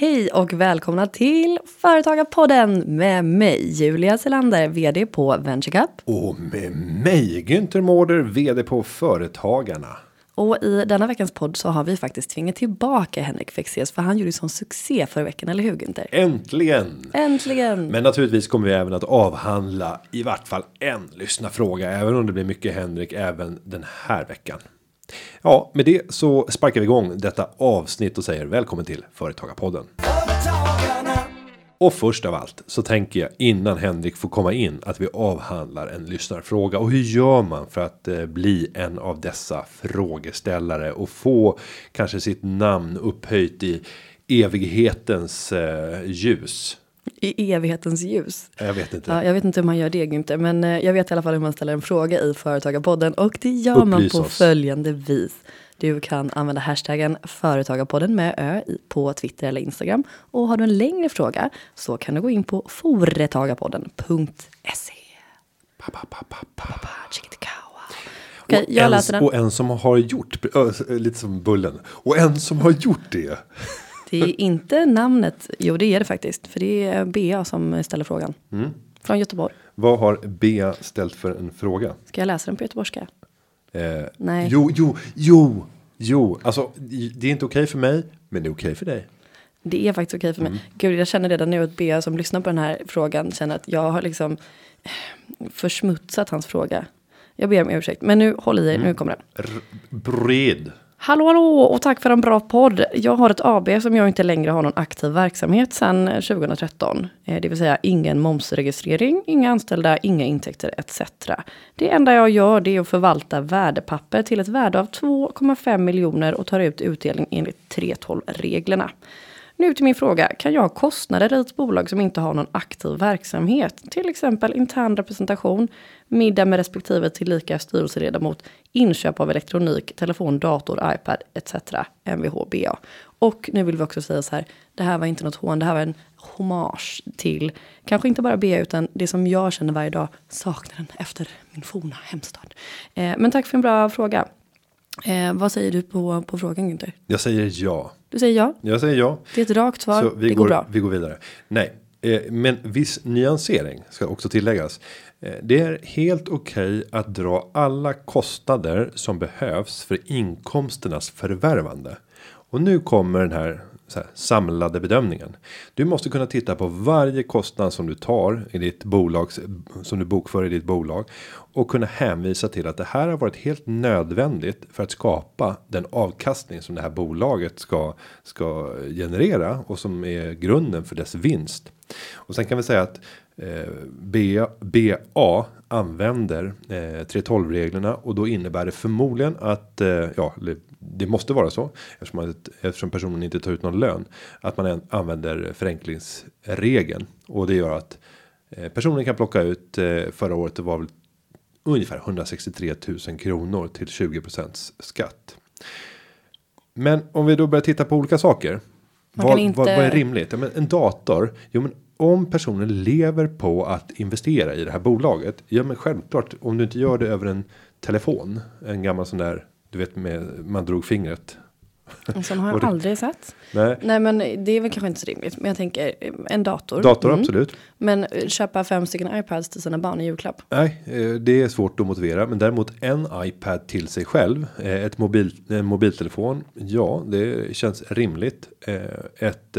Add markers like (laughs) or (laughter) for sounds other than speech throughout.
Hej och välkomna till Företagarpodden med mig Julia Selander, vd på VentureCup. Och med mig Günther Mårder, vd på Företagarna. Och i denna veckans podd så har vi faktiskt tvingat tillbaka Henrik Fexeus för han gjorde ju sån succé förra veckan, eller hur Günther? Äntligen! Äntligen! Men naturligtvis kommer vi även att avhandla i vart fall en lyssnarfråga, även om det blir mycket Henrik även den här veckan. Ja, med det så sparkar vi igång detta avsnitt och säger välkommen till Företagarpodden. Och först av allt så tänker jag innan Henrik får komma in att vi avhandlar en lyssnarfråga och hur gör man för att eh, bli en av dessa frågeställare och få kanske sitt namn upphöjt i evighetens eh, ljus. I evighetens ljus. Jag vet inte. Ja, jag vet inte hur man gör det Günther, men eh, jag vet i alla fall hur man ställer en fråga i Företagarpodden och det gör man Upplys på oss. följande vis. Du kan använda hashtaggen Företagarpodden med ö på Twitter eller Instagram. Och har du en längre fråga så kan du gå in på. Okej, och, jag läser den. och en som har gjort lite som bullen och en som har gjort det. Det är inte namnet, jo det är det faktiskt, för det är Bea som ställer frågan. Mm. Från Göteborg. Vad har Bea ställt för en fråga? Ska jag läsa den på göteborgska? Eh, Nej. Jo, jo, jo, jo. Alltså, det är inte okej för mig, men det är okej för dig. Det är faktiskt okej för mig. Gud, jag känner redan nu att Bea som lyssnar på den här frågan känner att jag har liksom försmutsat hans fråga. Jag ber om ursäkt, men nu håll i er, nu kommer den. R- bred. Hallå, hallå och tack för en bra podd. Jag har ett AB som jag inte längre har någon aktiv verksamhet sedan eh, 2013. Eh, det vill säga ingen momsregistrering, inga anställda, inga intäkter etc. Det enda jag gör det är att förvalta värdepapper till ett värde av 2,5 miljoner och tar ut utdelning enligt 3.12-reglerna. Nu till min fråga, kan jag ha kostnader i ett bolag som inte har någon aktiv verksamhet? Till exempel intern representation, middag med respektive tillika styrelseledamot, inköp av elektronik, telefon, dator, iPad etc. MVHBA. Och nu vill vi också säga så här, det här var inte något hån, det här var en hommage till, kanske inte bara BA utan det som jag känner varje dag, saknaden efter min forna hemstad. Eh, men tack för en bra fråga. Eh, vad säger du på, på frågan Günther? Jag säger ja. Du säger ja? Jag säger ja. Det är ett rakt svar, Så vi det går, går bra. vi går vidare. Nej, eh, men viss nyansering ska också tilläggas. Eh, det är helt okej att dra alla kostnader som behövs för inkomsternas förvärvande. Och nu kommer den här, så här samlade bedömningen. Du måste kunna titta på varje kostnad som du tar i ditt bolags som du bokför i ditt bolag och kunna hänvisa till att det här har varit helt nödvändigt för att skapa den avkastning som det här bolaget ska ska generera och som är grunden för dess vinst. Och sen kan vi säga att eh, BA, BA använder eh, 312 reglerna och då innebär det förmodligen att eh, ja, det måste vara så eftersom, man, eftersom personen inte tar ut någon lön att man använder förenklingsregeln och det gör att eh, personen kan plocka ut eh, förra året det var väl ungefär 163 000 kronor till 20% skatt. Men om vi då börjar titta på olika saker. Vad, inte- vad, vad är rimligt? Ja, men en dator. Jo, men om personen lever på att investera i det här bolaget. Ja, men självklart om du inte gör det över en telefon. En gammal sån där. Du vet med man drog fingret. En sån har jag aldrig sett. Nej, Nej men det är väl kanske inte så rimligt. Men jag tänker eh, en dator. dator Mm. absolut. Men eh, köpa fem stycken iPads till sina barn i julklapp. Nej, eh, det är svårt att motivera, men däremot en iPad till sig själv, ett mobil, en mobiltelefon. Ja, det känns rimligt. Ett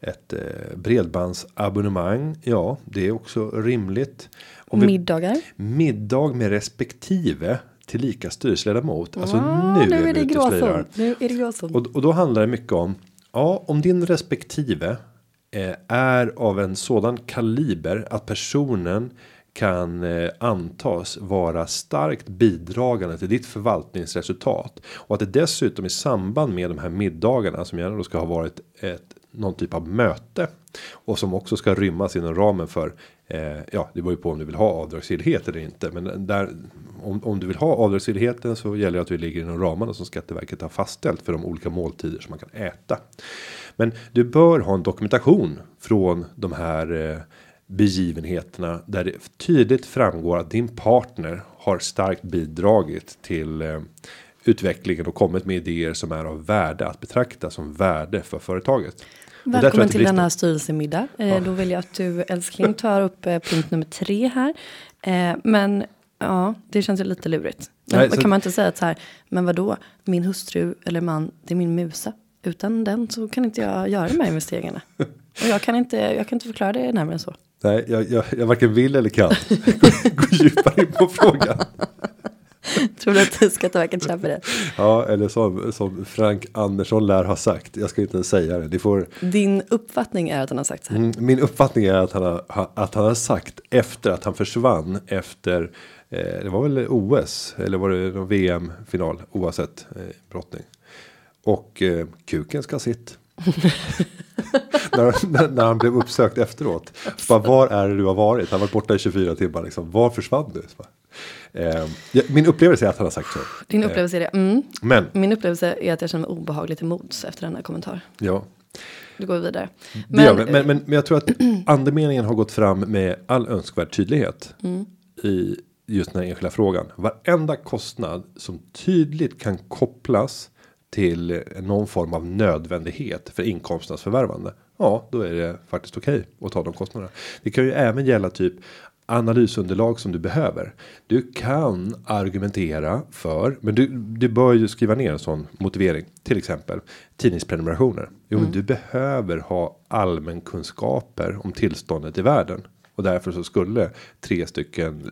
ett bredbandsabonnemang. Ja, det är också rimligt. Vi, Middagar. middag med respektive tillika styrelseledamot. Alltså Ah, nu, är nu är vi det gråzon. Nu är det gråzon. Och, och då handlar det mycket om. Ja, om din respektive eh, är av en sådan kaliber att personen kan eh, antas vara starkt bidragande till ditt förvaltningsresultat och att det dessutom i samband med de här middagarna som gärna då ska ha varit ett någon typ av möte och som också ska rymmas inom ramen för eh, ja, det beror ju på om du vill ha avdragsgillhet eller inte, men där om, om du vill ha avdragsgillheten så gäller det att vi ligger inom ramarna som Skatteverket har fastställt för de olika måltider som man kan äta. Men du bör ha en dokumentation från de här eh, begivenheterna där det tydligt framgår att din partner har starkt bidragit till eh, utvecklingen och kommit med idéer som är av värde att betrakta som värde för företaget. Välkommen till denna styrelsemiddag. Eh, Då vill jag att du älskling tar upp eh, punkt nummer tre här. Eh, men ja, det känns ju lite lurigt. Men Nej, så- kan man inte säga att så här, men vadå, min hustru eller man, det är min musa. Utan den så kan inte jag göra de här investeringarna. (laughs) Och jag kan inte, jag kan inte förklara det närmare än så. Nej, jag, jag, jag varken vill eller kan gå, (laughs) gå djupare in på frågan. (laughs) Tror du att Skatteverket köper det? Ja, eller som, som Frank Andersson lär ha sagt. Jag ska inte ens säga det. Ni får, Din uppfattning är att han har sagt så här. Mm, Min uppfattning är att han har, ha- att han har sagt efter att han försvann efter eh, det var väl OS eller var det någon VM final oavsett eh, brottning. Och eh, kuken ska sitt. (laughs) när, när, när han blev uppsökt efteråt. Bara, var är det du har varit? Han varit borta i 24 timmar. Liksom. Var försvann du? Bara, Eh, min upplevelse är att han har sagt så. Din upplevelse är det? Mm. Men Min upplevelse är att jag känner mig obehagligt emot efter denna kommentar. ja, Du går vidare. Det gör vi. Men, men, men jag tror att (clears throat) andemeningen har gått fram med all önskvärd tydlighet. I just den här enskilda frågan. Varenda kostnad som tydligt kan kopplas till någon form av nödvändighet för inkomsternas förvärvande. Ja, då är det faktiskt okej att ta de kostnaderna. Det kan ju även gälla typ analysunderlag som du behöver. Du kan argumentera för, men du, du bör ju skriva ner en sån motivering. Till exempel tidningsprenumerationer. Jo, men du behöver ha allmänkunskaper om tillståndet i världen. Och därför så skulle tre stycken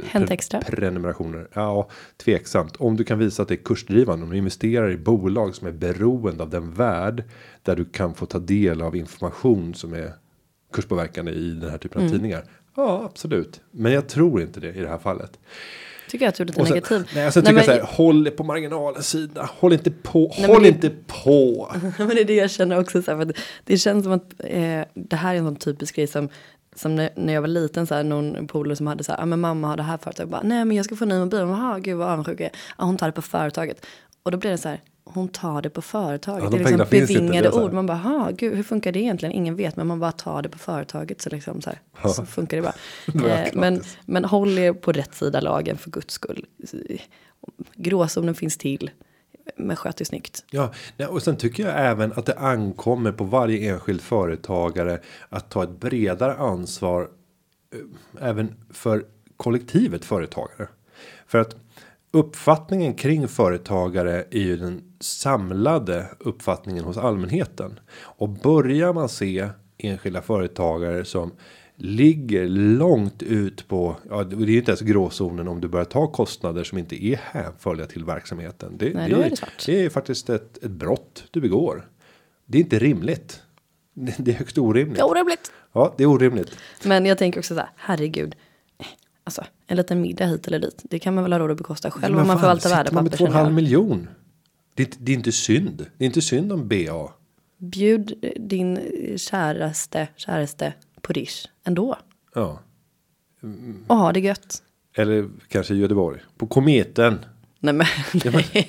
pre- prenumerationer. Ja, tveksamt. Om du kan visa att det är kursdrivande. Om du investerar i bolag som är beroende av den värld. Där du kan få ta del av information som är kurspåverkande i den här typen av tidningar. Ja, absolut. Men jag tror inte det i det här fallet. Tycker jag att du är lite sen, negativ. nej, sen Nej, tycker jag men- så här, håll på marginalens sida. Håll inte på, Nej, håll det- inte på. (laughs) men det är det jag känner också. Så här, det känns som att eh, det här är en sån typisk grej som som när, när jag var liten, så här, någon polare som hade så här, ah, men mamma har det här företaget, bara, nej men jag ska få en ny mobil, jaha gud vad avundsjuk jag är, ah, hon tar det på företaget. Och då blir det så här, hon tar det på företaget. Ja, det de är liksom bevingade det är så här. ord, man bara, ha gud hur funkar det egentligen, ingen vet, men man bara tar det på företaget så liksom så här, Ja. så funkar det bara. (laughs) Det eh, men, men håll er på rätt sida lagen för guds skull. Gråzonen finns till, men sköt det snyggt. Ja, och sen tycker jag även att det ankommer på varje enskild företagare att ta ett bredare ansvar eh, även för kollektivet företagare. För att uppfattningen kring företagare är ju den samlade uppfattningen hos allmänheten. Och börjar man se enskilda företagare som ligger långt ut på, ja det är ju inte ens gråzonen om du börjar ta kostnader som inte är hänförliga till verksamheten. Det, Nej, det, är det det är faktiskt ett, ett brott du begår. Det är inte rimligt. Det (laughs) det är högst orimligt. Det är orimligt. Ja, det är orimligt. Men jag tänker också så här, herregud. Eh, Alltså, en liten middag hit eller dit. Det kan man väl ha råd att bekosta själv Men om man förvaltar sitter man med värdepapper. två och en halv miljon. Det är, inte, det är inte synd. Det är inte synd om BA. Bjud din käraste, käraste på Rish ändå. Ja. Och ha det gött. Eller kanske i Göteborg. På kometen. Nej men, nej. Fett.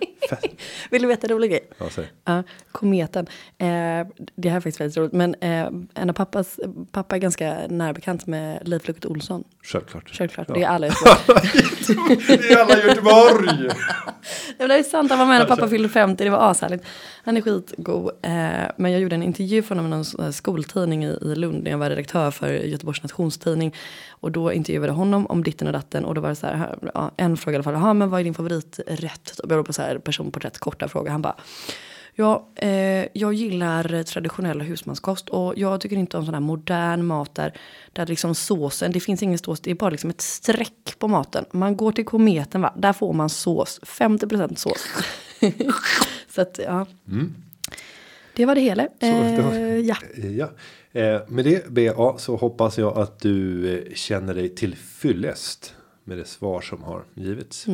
(laughs) (laughs) Vill du veta en rolig grej? Ja. Ja, kometen. Eh, det här är faktiskt väldigt roligt. Men eh, en av pappas, pappa är ganska närbekant med Leif Lukat Olsson. Självklart. Självklart, Ja. det är alla i. (laughs) Det är alla i Göteborg. (laughs) Nej, det är sant, han var med när pappa fyllde 50, det var ashärligt. Han är skitgod. Eh, men jag gjorde en intervju för honom i någon här skoltidning i, i Lund, när jag var redaktör för Göteborgs nationstidning. Och då intervjuade jag honom om ditten och datten. Och då var det så här, ja, en fråga i alla fall, Jaha, men vad är din favoriträtt? Jag beror på så här personporträtt, korta frågor. Han bara, Ja, eh, jag gillar traditionell husmanskost och jag tycker inte om sån här modern mat där, där liksom såsen, det finns ingen sås, det är bara liksom ett streck på maten. Man går till kometen, va? där får man sås, 50% sås. (laughs) Så att, ja. Det var det hela. det var- Eh, ja. Ja. Eh, med det BA så hoppas jag att du eh, känner dig till fyllest med det svar som har givits.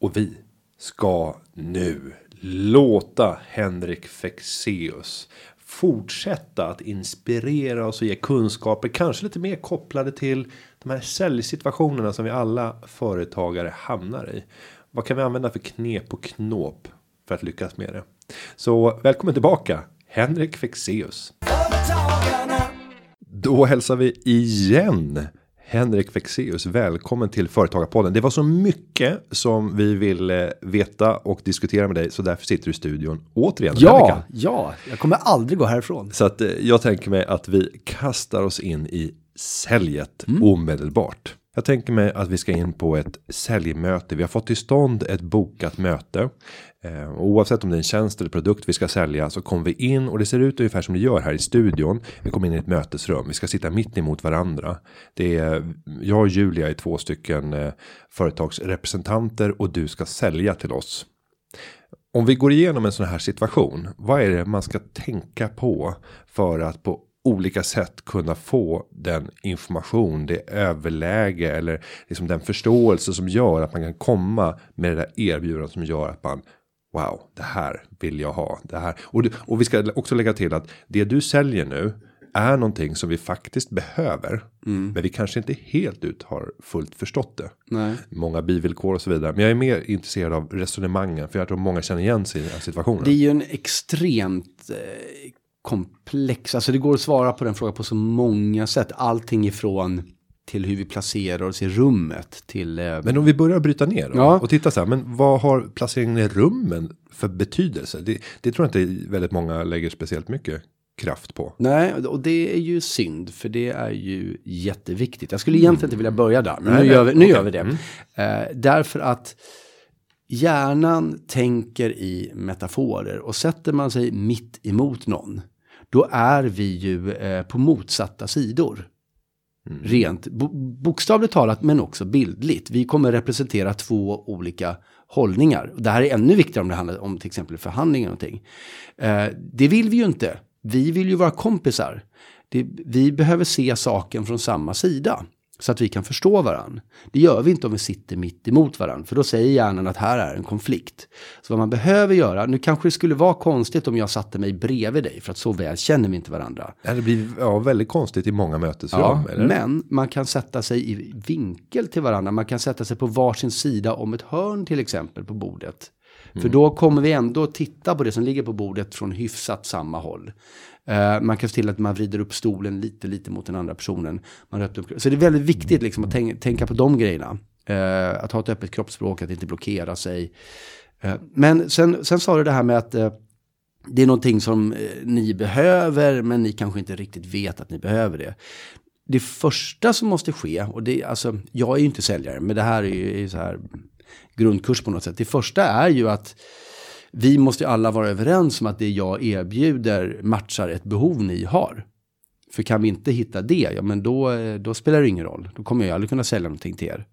Och vi ska nu låta Henrik Fexeus fortsätta att inspirera oss och ge kunskaper, kanske lite mer kopplade till de här säljsituationerna som vi alla företagare hamnar i. Vad kan vi använda för knep och knåp för att lyckas med det? Så välkommen tillbaka Henrik Fexeus. Då hälsar vi igen Henrik Fexeus, välkommen till Företagarpodden. Det var så mycket som vi vill eh, veta och diskutera med dig, så därför sitter du i studion återigen. Ja, ja, jag kommer aldrig gå härifrån. Så att eh, jag tänker mig att vi kastar oss in i säljet mm. omedelbart. Jag tänker mig att vi ska in på ett säljmöte. Vi har fått till stånd ett bokat möte. Eh, oavsett om det är en tjänst eller produkt vi ska sälja så kommer vi in och det ser ut ungefär som det gör här i studion. Vi kommer in i ett mötesrum. Vi ska sitta mitt emot varandra. Det är jag och Julia är två stycken eh, företagsrepresentanter och du ska sälja till oss. Om vi går igenom en sån här situation. Vad är det man ska tänka på för att på olika sätt kunna få den information, det överläge eller liksom den förståelse som gör att man kan komma med det där erbjudandet som gör att man wow, det här vill jag ha det här och, och vi ska också lägga till att det du säljer nu är någonting som vi faktiskt behöver. Mm. Men vi kanske inte helt ut har fullt förstått det. Nej. Många bivillkor och så vidare. Men jag är mer intresserad av resonemangen. För jag tror många känner igen sig i den här situationen. Det är ju en extremt eh, komplex. Alltså det går att svara på den frågan på så många sätt. Allting ifrån till hur vi placerar oss i rummet till. Eh... Men om vi börjar bryta ner då, ja. och titta så här. Men vad har placeringen i rummen för betydelse? Det, det tror jag inte väldigt många lägger speciellt mycket kraft på. Nej, och det är ju synd, för det är ju jätteviktigt. Jag skulle egentligen inte vilja börja där, men Nej, nu, gör vi, nu okay. gör vi det. Mm. Eh, därför att hjärnan tänker i metaforer och sätter man sig mitt emot någon då är vi ju eh, på motsatta sidor. Mm. Rent bo bokstavligt talat men också bildligt. Vi kommer representera två olika hållningar. Det här är ännu viktigare om det handlar om till exempel förhandlingar och någonting. Eh, det vill vi ju inte. Vi vill ju vara kompisar. Det, vi behöver se saken från samma sida. Så att vi kan förstå varandra. Det gör vi inte om vi sitter mitt emot varandra. För då säger hjärnan att här är en konflikt. Så vad man behöver göra, nu kanske det skulle vara konstigt om jag satte mig bredvid dig. För att så väl känner vi inte varandra. Det blir ja, väldigt konstigt i många mötesrum. Ja, eller? men man kan sätta sig i vinkel till varandra. Man kan sätta sig på varsin sida om ett hörn till exempel på bordet. För mm. då kommer vi ändå titta på det som ligger på bordet från hyfsat samma håll. Uh, man kan se till att man vrider upp stolen lite, lite mot den andra personen. Man upp, så det är väldigt viktigt liksom, att tänka, tänka på de grejerna. Uh, att ha ett öppet kroppsspråk, att inte blockera sig. Uh, men sen, sen sa du det här med att det är någonting som ni behöver, men ni kanske inte riktigt vet att ni behöver det. Det första som måste ske, och det, alltså, jag är ju inte säljare, men det här är ju så här grundkurs på något sätt. Det första är ju att vi måste alla vara överens om att det jag erbjuder matchar ett behov ni har. För kan vi inte hitta det, ja men då, eh, då spelar det ingen roll. Då kommer jag aldrig kunna sälja någonting till er.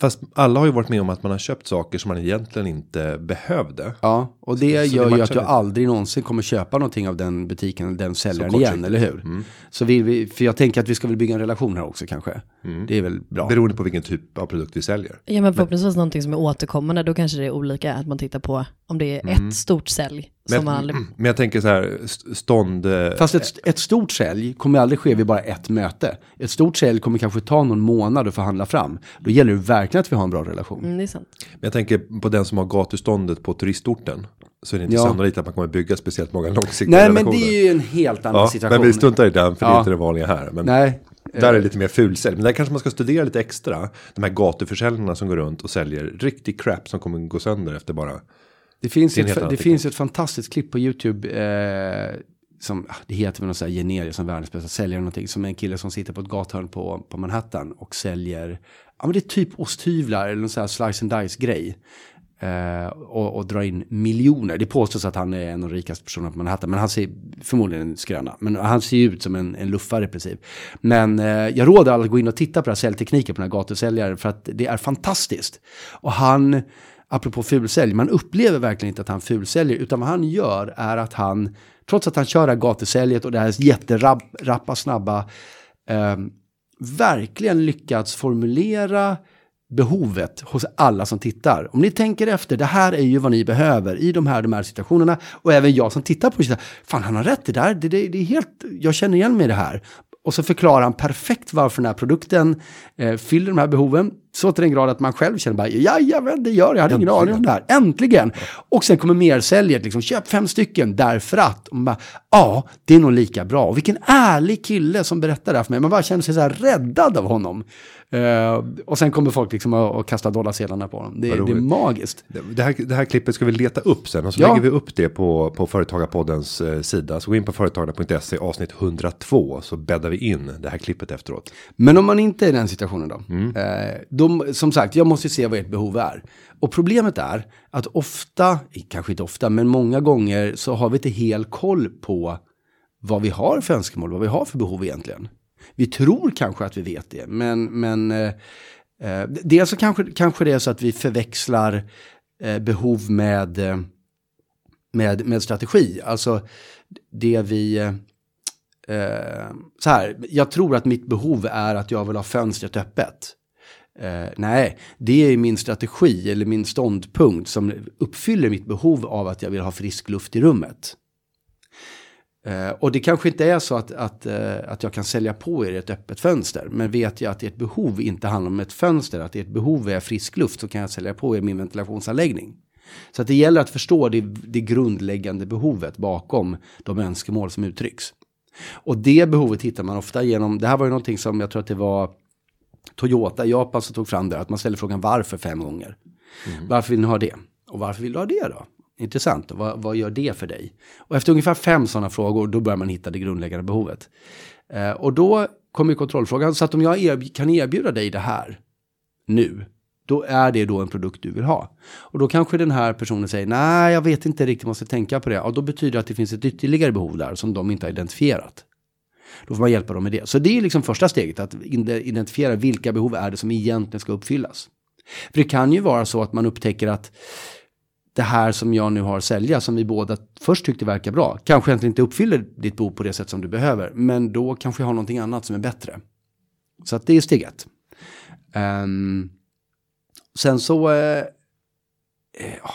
Fast alla har ju varit med om att man har köpt saker som man egentligen inte behövde. Ja, och det så, gör så det ju att du aldrig någonsin kommer köpa någonting av den butiken den säljaren igen, eller hur? Mm. Så vill vi, för jag tänker att vi ska väl bygga en relation här också kanske. Mm. Det är väl bra. Beroende på vilken typ av produkt vi säljer. Ja, men förhoppningsvis men, någonting som är återkommande, då kanske det är olika, att man tittar på om det är mm. ett stort sälj men, man aldrig... men jag tänker så här, stånd... Eh, Fast ett, ett stort sälj kommer aldrig ske vid bara ett möte. Ett stort sälj kommer kanske ta någon månad att förhandla fram. Då gäller det verkligen att vi har en bra relation. Mm, det är sant. Men jag tänker på den som har gatuståndet på turistorten. Så är det inte ja. sannolikt att man kommer bygga speciellt många långsiktiga Nej, relationer. Nej, men det är ju en helt annan ja, situation. Men vi struntar i den, för ja. det är inte det vanliga här. Men Nej. Där är det lite mer fulsälj. Men där kanske man ska studera lite extra. De här gatuförsäljarna som går runt och säljer riktig crap som kommer gå sönder efter bara det finns, ett, det finns ett fantastiskt klipp på YouTube. Eh, som, ah, det heter väl något sånt här generiskt som världens bästa säljare. Någonting, som en kille som sitter på ett gathörn på, på Manhattan och säljer. Ja men det är typ osthyvlar eller någon sån här slice and dice grej. Uh, och, och dra in miljoner. Det påstås att han är en av de rikaste personerna på Manhattan. Men han ser förmodligen en skröna. Men han ser ut som en, en luffare i princip. Men uh, jag råder alla att gå in och titta på den här säljtekniken på den här gatusäljaren. För att det är fantastiskt. Och han apropå fulsälj, man upplever verkligen inte att han fulsäljer, utan vad han gör är att han, trots att han kör det här gatusäljet och det här jätterappa, snabba, eh, verkligen lyckats formulera behovet hos alla som tittar. Om ni tänker efter, det här är ju vad ni behöver i de här, de här situationerna. Och även jag som tittar på det, fan han har rätt, det där, det, det, det är helt, jag känner igen mig i det här. Och så förklarar han perfekt varför den här produkten eh, fyller de här behoven. Så till den grad att man själv känner bara, jajamän det gör jag, jag hade ingen aning om det här. Äntligen! Och sen kommer mer säljare, liksom, köp fem stycken därför att. Och man bara, ja, det är nog lika bra. Och vilken ärlig kille som berättar det här för mig. Man bara känner sig så här räddad av honom. Uh, och sen kommer folk liksom att, att kasta dollarsedlarna på honom. Det, det är magiskt. Det här, det här klippet ska vi leta upp sen och så ja. lägger vi upp det på, på Företagarpoddens eh, sida. Så gå in på företagarna.se avsnitt 102 så bäddar vi in det här klippet efteråt. Men om man inte är i den situationen då? Mm. Eh, då som sagt, jag måste se vad ert behov är. Och problemet är att ofta, kanske inte ofta, men många gånger så har vi inte helt koll på vad vi har för önskemål, vad vi har för behov egentligen. Vi tror kanske att vi vet det, men, men eh, eh dels så kanske, kanske det är så att vi förväxlar eh, behov med, eh, med, med strategi. Alltså det vi... Eh, eh, så här, jag tror att mitt behov är att jag vill ha fönstret öppet. Eh, nej, det är min strategi eller min ståndpunkt som uppfyller mitt behov av att jag vill ha frisk luft i rummet. Eh, och det kanske inte är så att, att, eh, att jag kan sälja på er ett öppet fönster. Men vet jag att ert behov inte handlar om ett fönster, att ert behov är frisk luft, så kan jag sälja på er min ventilationsanläggning. Så att det gäller att förstå det, det grundläggande behovet bakom de önskemål som uttrycks. Och det behovet hittar man ofta genom, det här var ju någonting som jag tror att det var Toyota i Japan som tog fram det, att man ställer frågan varför fem gånger. Mm. Varför vill ni ha det? Och varför vill du ha det då? Intressant, vad, vad gör det för dig? Och efter ungefär fem sådana frågor, då börjar man hitta det grundläggande behovet. Eh, och då kommer kontrollfrågan, så att om jag erb kan erbjuda dig det här nu, då är det då en produkt du vill ha. Och då kanske den här personen säger, nej, jag vet inte riktigt, måste tänka på det. Och då betyder det att det finns ett ytterligare behov där som de inte har identifierat. Då får man hjälpa dem med det. Så det är liksom första steget, att identifiera vilka behov är det som egentligen ska uppfyllas. För det kan ju vara så att man upptäcker att det här som jag nu har att sälja, som vi båda först tyckte verkar bra, kanske egentligen inte uppfyller ditt behov på det sätt som du behöver, men då kanske jag har någonting annat som är bättre. Så att det är steg ett. Um, sen så, uh,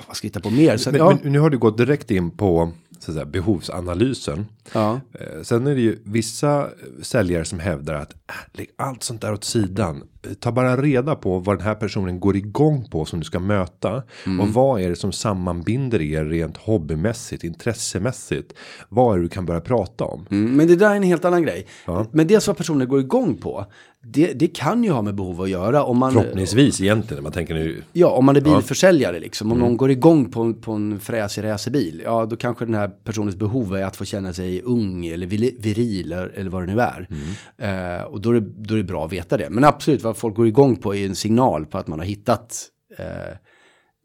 vad ska jag hitta på mer? Sen, men, ja. men nu har du gått direkt in på så säga, behovsanalysen. Ja. Eh, sen är det ju vissa säljare som hävdar att äh, lägg allt sånt där åt sidan. Ta bara reda på vad den här personen går igång på som du ska möta. Mm. Och vad är det som sammanbinder er rent hobbymässigt, intressemässigt. Vad är det du kan börja prata om? Mm, men det där är en helt annan grej. Ja. Men det som personen går igång på. Det, det, kan ju ha med behov att göra. Om man, Förhoppningsvis egentligen. Man tänker nu. Ja, om man är bilförsäljare liksom. Om mm. någon går igång på, på en fräsig racerbil. Ja, då kanske den här personens behov är att få känna sig ung eller viril eller, vad det nu är. Mm. Uh, och då är, det, då är det bra att veta det. Men absolut, vad folk går igång på är en signal på att man har hittat uh,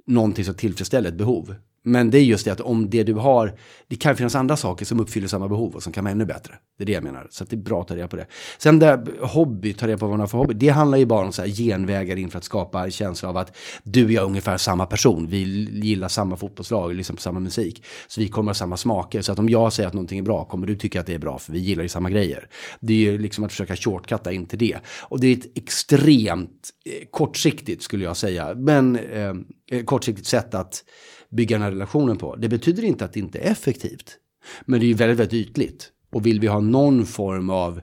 någonting som tillfredsställer ett behov. Men det är just det att om det du har, det kan finnas andra saker som uppfyller samma behov och som kan vara ännu bättre. Det är det jag menar. Så det är bra att ta reda på det. Sen där hobby, ta reda på vad man har för hobby. Det handlar ju bara om så här genvägar in för att skapa en känsla av att du och jag är ungefär samma person. Vi gillar samma fotbollslag, liksom samma musik. Så vi kommer ha samma smaker. Så att om jag säger att någonting är bra kommer du tycka att det är bra för vi gillar ju samma grejer. Det är ju liksom att försöka shortcutta in till det. Och det är ett extremt eh, kortsiktigt skulle jag säga. Men eh, eh kortsiktigt sätt att bygga den här relationen på. Det betyder inte att det inte är effektivt. Men det är ju väldigt, väldigt ytligt. Och vill vi ha någon form av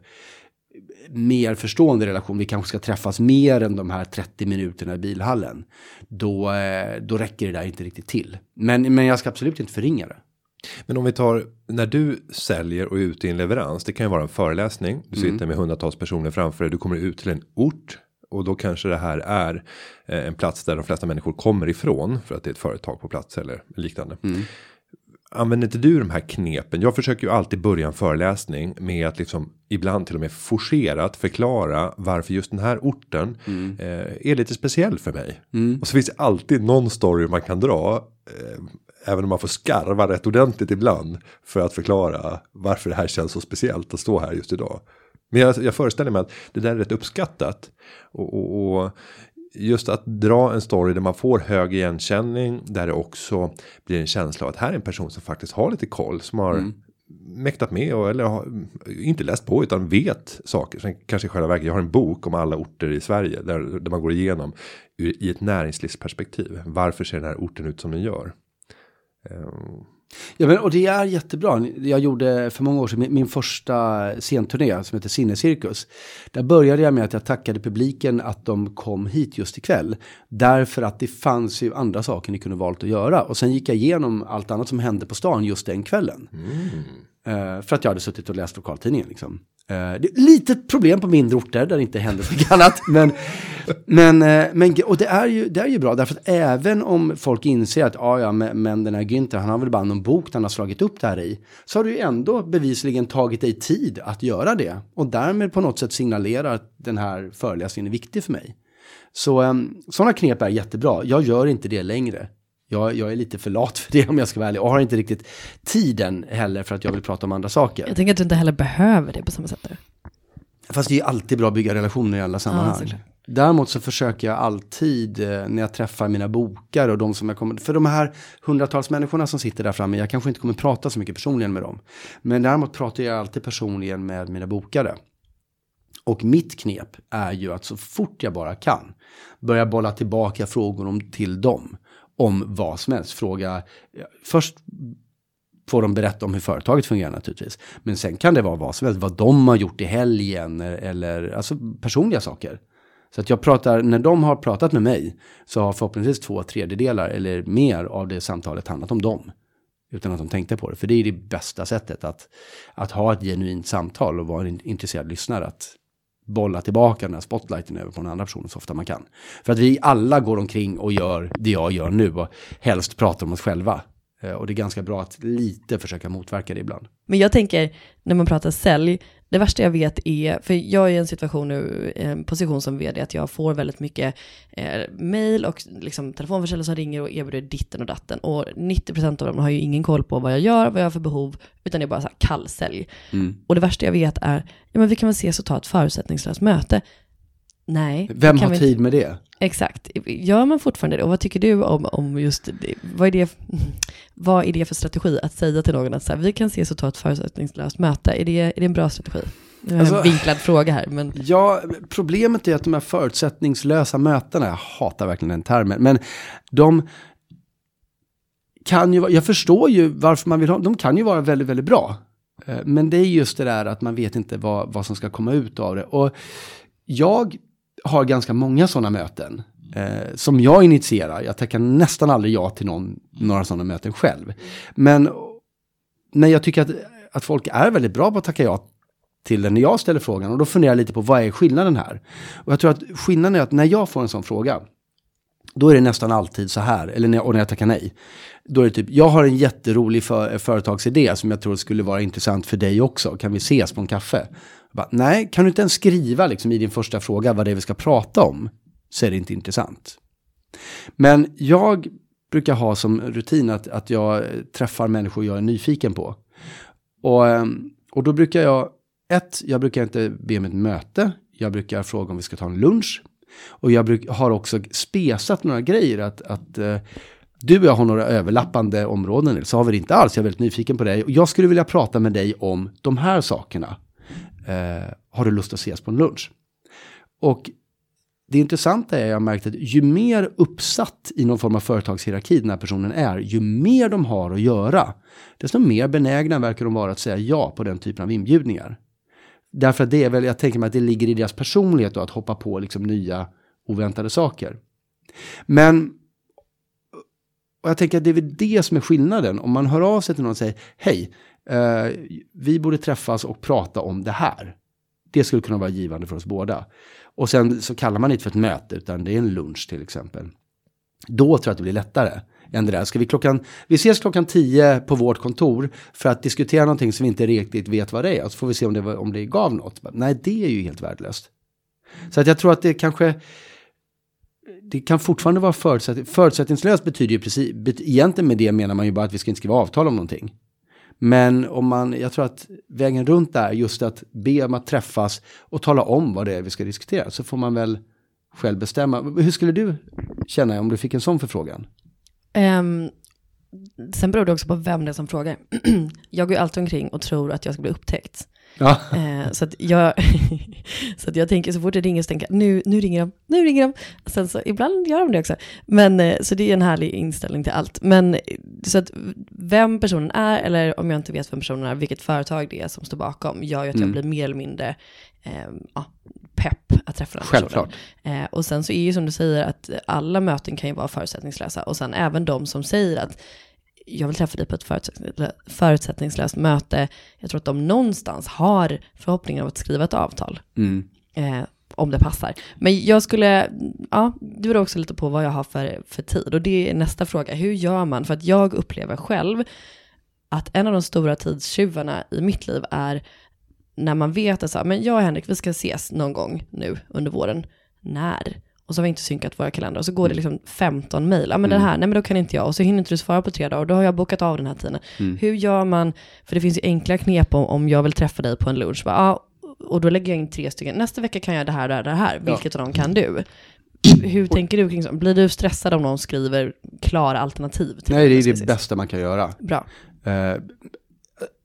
mer förstående relation, vi kanske ska träffas mer än de här 30 minuterna i bilhallen. Då, eh, då räcker det där inte riktigt till. Men, men jag ska absolut inte förringa det. Men om vi tar när du säljer och är ute i en leverans. Det kan ju vara en föreläsning. Du sitter mm. med hundratals personer framför dig. Du kommer ut till en ort och då kanske det här är eh, en plats där de flesta människor kommer ifrån för att det är ett företag på plats eller liknande. Mm. Använder inte du de här knepen? Jag försöker ju alltid börja en föreläsning med att liksom ibland till och med forcerat förklara varför just den här orten mm. eh, är lite speciell för mig. Mm. Och så finns det alltid någon story man kan dra. Eh, även om man får skarva rätt ordentligt ibland för att förklara varför det här känns så speciellt att stå här just idag. Men jag, jag föreställer mig att det där är rätt uppskattat. Och, och, och, just att dra en story där man får hög igenkänning. Där det också blir en känsla av att här är en person som faktiskt har lite koll. Som har mm. mäktat med och eller har, inte läst på utan vet saker. Sen kanske i själva verket jag har en bok om alla orter i Sverige. Där, där man går igenom i ett näringslivsperspektiv. Varför ser den här orten ut som den gör? Ehm, Ja, men, och det är jättebra. Jag gjorde för många år sedan min, första scenturné som heter Sinnescirkus. Där började jag med att jag tackade publiken att de kom hit just ikväll. Därför att det fanns ju andra saker ni kunde valt att göra. Och sen gick jag igenom allt annat som hände på stan just den kvällen. Mm. Uh, för att jag hade suttit och läst lokaltidningen. Liksom. Eh, det är lite problem på mindre orter där det inte händer så mycket annat. Men, men, eh, men och det är, ju, det är ju bra därför att även om folk inser att ah, ja, men den här Günther, han har väl bara någon bok han har slagit upp det här i. Så har du ju ändå bevisligen tagit dig tid att göra det. Och därmed på något sätt signalerar att den här föreläsningen är viktig för mig. Så ehm, sådana knep är jättebra. Jag gör inte det längre. Jag, jag, är lite för lat för det om jag ska vara ärlig. Och har inte riktigt tiden heller för att jag vill prata om andra saker. Jag tänker att du inte heller behöver det på samma sätt. Där. Fast det är alltid bra att bygga relationer i alla sammanhang. Ja, Däremot så försöker jag alltid eh, när jag träffar mina bokare och de som jag kommer, för de här hundratals människorna som sitter där framme, jag kanske inte kommer prata så mycket personligen med dem. Men däremot pratar jag alltid personligen med mina bokare. Och mitt knep är ju att så fort jag bara kan börja bolla tillbaka frågor om, till dem om vad som helst. Fråga, först får de berätta om hur företaget fungerar naturligtvis. Men sen kan det vara vad som helst, vad de har gjort i helgen eller alltså personliga saker. Så att jag pratar, när de har pratat med mig så har förhoppningsvis två tredjedelar eller mer av det samtalet handlat om dem. Utan att de tänkte på det. För det är det bästa sättet att, att ha ett genuint samtal och vara en intresserad lyssnare. Att bolla tillbaka den här spotlighten över på den andra personen så ofta man kan. För att vi alla går omkring och gör det jag gör nu och helst pratar om oss själva. Eh, och det är ganska bra att lite försöka motverka det ibland. Men jag tänker, när man pratar sälj, det värsta jag vet är, för jag är i en situation nu, en position som vd, att jag får väldigt mycket eh, mail och liksom telefonförsäljare som ringer och erbjuder ditten och datten. Och 90% av dem har ju ingen koll på vad jag gör, vad jag har för behov, utan det är bara så här kallsälj. Mm. Och det värsta jag vet är, ja men vi kan väl ses och ta ett förutsättningslöst möte. Nej. Vem har tid med det? Exakt. Gör man fortfarande det? Och vad tycker du om, om just? Vad är det, vad är det för strategi att säga till någon att så här, vi kan ses och ta ett förutsättningslöst möte? Är det, är det en bra strategi? Det är alltså, en vinklad fråga här. Men... Ja, problemet är att de här förutsättningslösa mötena, jag hatar verkligen den termen, men de kan ju, jag förstår ju varför man vill ha, de kan ju vara väldigt, väldigt bra. Eh, men det är just det där att man vet inte vad, vad som ska komma ut av det. Och jag har ganska många sådana möten eh, som jag initierar. Jag tackar nästan aldrig ja till någon, några sådana möten själv. Men när jag tycker att, att folk är väldigt bra på att tacka ja till det när jag ställer frågan. Och då funderar jag lite på vad är skillnaden här? Och jag tror att skillnaden är att när jag får en sån fråga, då är det nästan alltid så här, eller när jag, och när jag tackar nej. Då är det typ, jag har en jätterolig för, företagsidé som jag tror skulle vara intressant för dig också. Kan vi ses på en kaffe? Bara, nej, kan du inte ens skriva liksom, i din första fråga vad det är vi ska prata om? Så är det inte intressant. Men jag brukar ha som rutin att, att jag träffar människor jag är nyfiken på. Och, ehm, och då brukar jag, ett, jag brukar inte be om ett möte. Jag brukar fråga om vi ska ta en lunch. Och jag bruk, har också spesat några grejer att, att uh, du och jag har några överlappande områden, så har vi det inte alls. Jag är väldigt nyfiken på dig. Och jag skulle vilja prata med dig om de här sakerna eh, har du lust att ses på en lunch? Och det intressanta är, att jag har märkt att ju mer uppsatt i någon form av företagshierarki den här personen är, ju mer de har att göra, desto mer benägna verkar de vara att säga ja på den typen av inbjudningar. Därför att det är väl, jag tänker mig att det ligger i deras personlighet då, att hoppa på liksom nya oväntade saker. Men och jag tänker att det är väl det som är skillnaden. Om man hör av sig till någon och säger hej, eh, vi borde träffas och prata om det här. Det skulle kunna vara givande för oss båda. Och sen så kallar man det inte för ett möte, utan det är en lunch till exempel. Då tror jag att det blir lättare än det där. Ska vi, klockan, vi ses klockan tio på vårt kontor för att diskutera någonting som vi inte riktigt vet vad det är. Och så får vi se om det, om det gav något. Nej, det är ju helt värdelöst. Så att jag tror att det kanske det kan fortfarande vara förutsätt, förutsättningslöst betyder ju precis, egentligen med det menar man ju bara att vi ska inte skriva avtal om någonting. Men om man, jag tror att vägen runt är just att be om att träffas och tala om vad det är vi ska diskutera. Så får man väl själv bestämma. Hur skulle du känna om du fick en sån förfrågan? Um, sen beror det också på vem det är som frågar. (clears throat) jag går ju alltid omkring och tror att jag ska bli upptäckt. Ja. Eh, så, att jag, (laughs) så att jag tänker så fort det ringer så tänker jag nu, nu ringer de, nu ringer de. Sen så ibland gör de det också. Men, eh, så det är en härlig inställning till allt. Men så att vem personen är, eller om jag inte vet vem personen är, vilket företag det är som står bakom, gör ju att jag mm. blir mer eller mindre eh, ja, pepp att träffa den Självklart. personen. Eh, och sen så är ju som du säger att alla möten kan ju vara förutsättningslösa. Och sen även de som säger att jag vill träffa dig på ett förutsättningslöst möte. Jag tror att de någonstans har förhoppningen av att skriva ett avtal. Mm. Eh, om det passar. Men jag skulle, ja, det beror också lite på vad jag har för, för tid. Och det är nästa fråga, hur gör man? För att jag upplever själv att en av de stora tidstjuvarna i mitt liv är när man vet att så här, men jag och Henrik, vi ska ses någon gång nu under våren. När? Och så har vi inte synkat våra kalendrar. Och så går det mm. liksom 15 mejl. Ja men mm. det här, nej men då kan inte jag. Och så hinner inte du svara på tre dagar. Och då har jag bokat av den här tiden. Mm. Hur gör man? För det finns ju enkla knep om, om jag vill träffa dig på en lunch. Bara, ja, och då lägger jag in tre stycken. Nästa vecka kan jag det här, det här, det här. Vilket ja. av dem kan du? Hur tänker du kring sånt? Blir du stressad om någon skriver klara alternativ? nej, det är det bästa man kan göra. Bra. Uh,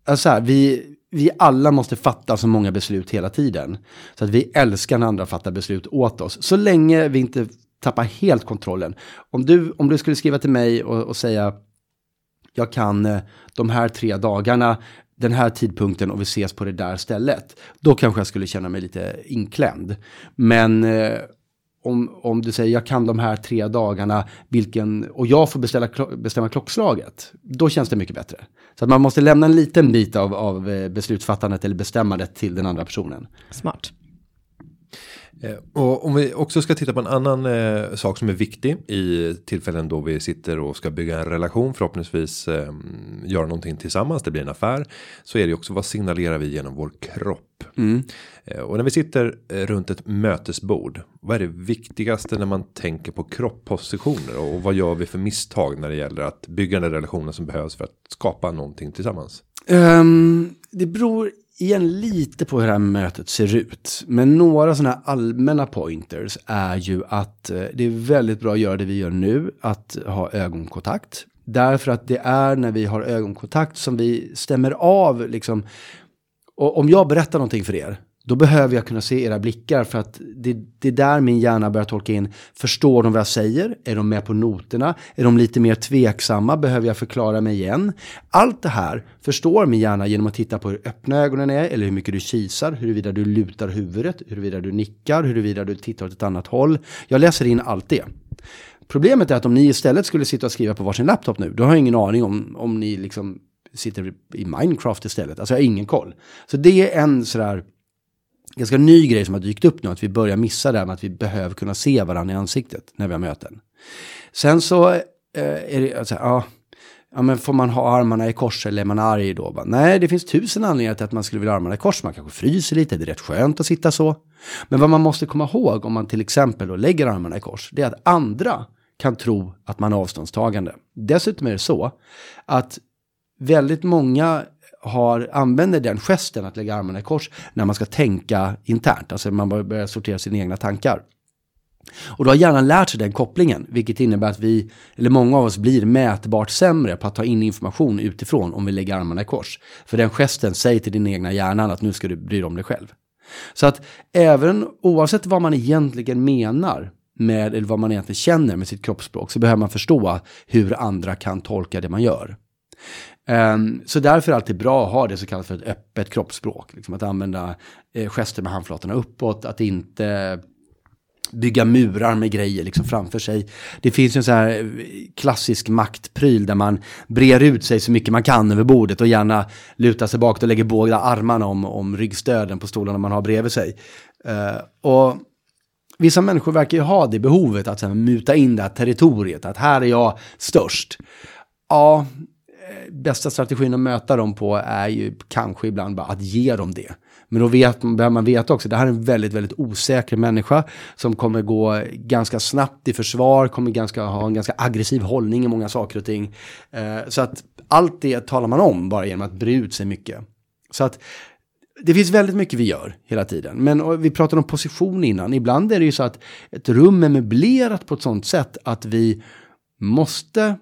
alltså här, vi, vi alla måste fatta så många beslut hela tiden. Så att vi älskar när andra fattar beslut åt oss. Så länge vi inte tappar helt kontrollen. Om du, om du skulle skriva till mig och, och säga jag kan eh, de här tre dagarna, den här tidpunkten och vi ses på det där stället. Då kanske jag skulle känna mig lite inklämd. Men eh, om, om du säger jag kan de här tre dagarna vilken, och jag får beställa, bestämma klockslaget, då känns det mycket bättre. Så att man måste lämna en liten bit av, av eh, beslutsfattandet eller bestämmandet till den andra personen. Smart. Eh, och om vi också ska titta på en annan eh, sak som är viktig i tillfällen då vi sitter och ska bygga en relation förhoppningsvis eh, göra någonting tillsammans. Det blir en affär så är det också vad signalerar vi genom vår kropp mm. eh, och när vi sitter eh, runt ett mötesbord. Vad är det viktigaste när man tänker på kropppositioner och, och vad gör vi för misstag när det gäller att bygga den relationen som behövs för att skapa någonting tillsammans? Um, det beror igen lite på hur det här mötet ser ut. Men några sådana här allmänna pointers är ju att eh, det är väldigt bra att göra det vi gör nu, att ha ögonkontakt. Därför att det är när vi har ögonkontakt som vi stämmer av liksom. Och om jag berättar någonting för er då behöver jag kunna se era blickar för att det, det är där min hjärna börjar tolka in. Förstår de vad jag säger? Är de med på noterna? Är de lite mer tveksamma? Behöver jag förklara mig igen? Allt det här förstår min hjärna genom att titta på hur öppna ögonen är eller hur mycket du kisar, huruvida du lutar huvudet, huruvida du nickar, huruvida du tittar åt ett annat håll. Jag läser in allt det. Problemet är att om ni istället skulle sitta och skriva på varsin laptop nu, då har jag ingen aning om, om ni liksom sitter i Minecraft istället. Alltså jag har ingen koll. Så det är en sådär ganska ny grej som har dykt upp nu, att vi börjar missa det här med att vi behöver kunna se varandra i ansiktet när vi har möten. Sen så eh, är det, alltså, ja, ja, men får man ha armarna i kors eller är man arg då? Bara, nej, det finns tusen anledningar till att man skulle vilja ha armarna i kors. Man kanske fryser lite, det är rätt skönt att sitta så. Men vad man måste komma ihåg om man till exempel då lägger armarna i kors, det är att andra kan tro att man är avståndstagande. Dessutom är det så att väldigt många har, använder den gesten att lägga armarna i kors när man ska tänka internt. Alltså man börjar sortera sina egna tankar. Och då har hjärnan lärt sig den kopplingen, vilket innebär att vi, eller många av oss blir mätbart sämre på att ta in information utifrån om vi lägger armarna i kors. För den gesten säger till din egna hjärnan att nu ska du bry dig om dig själv. Så att även oavsett vad man egentligen menar med, eller vad man egentligen känner med sitt kroppsspråk, så behöver man förstå hur andra kan tolka det man gör. Um, så därför är det alltid bra att ha det så kallat för ett öppet kroppsspråk. Liksom att använda eh, gester med handflatorna uppåt, att inte bygga murar med grejer liksom framför sig. Det finns en sån här eh, klassisk maktpryl där man brer ut sig så mycket man kan över bordet och gärna lutar sig bakåt och lägger båda armarna om, om ryggstöden på stolarna man har bredvid sig. Uh, och vissa människor verkar ju ha det behovet att här, muta in det här territoriet, att här är jag störst. Ja, Eh, bästa strategin att möta dem på är ju kanske ibland bara att ge dem det. Men då vet, behöver man veta också, det här är en väldigt, väldigt osäker människa som kommer gå ganska snabbt i försvar, kommer ganska, ha en ganska aggressiv hållning i många saker och ting. Eh, så att allt det talar man om bara genom att bre ut sig mycket. Så att det finns väldigt mycket vi gör hela tiden. Men vi pratade om position innan. Ibland är det ju så att ett rum är möblerat på ett sånt sätt att vi måste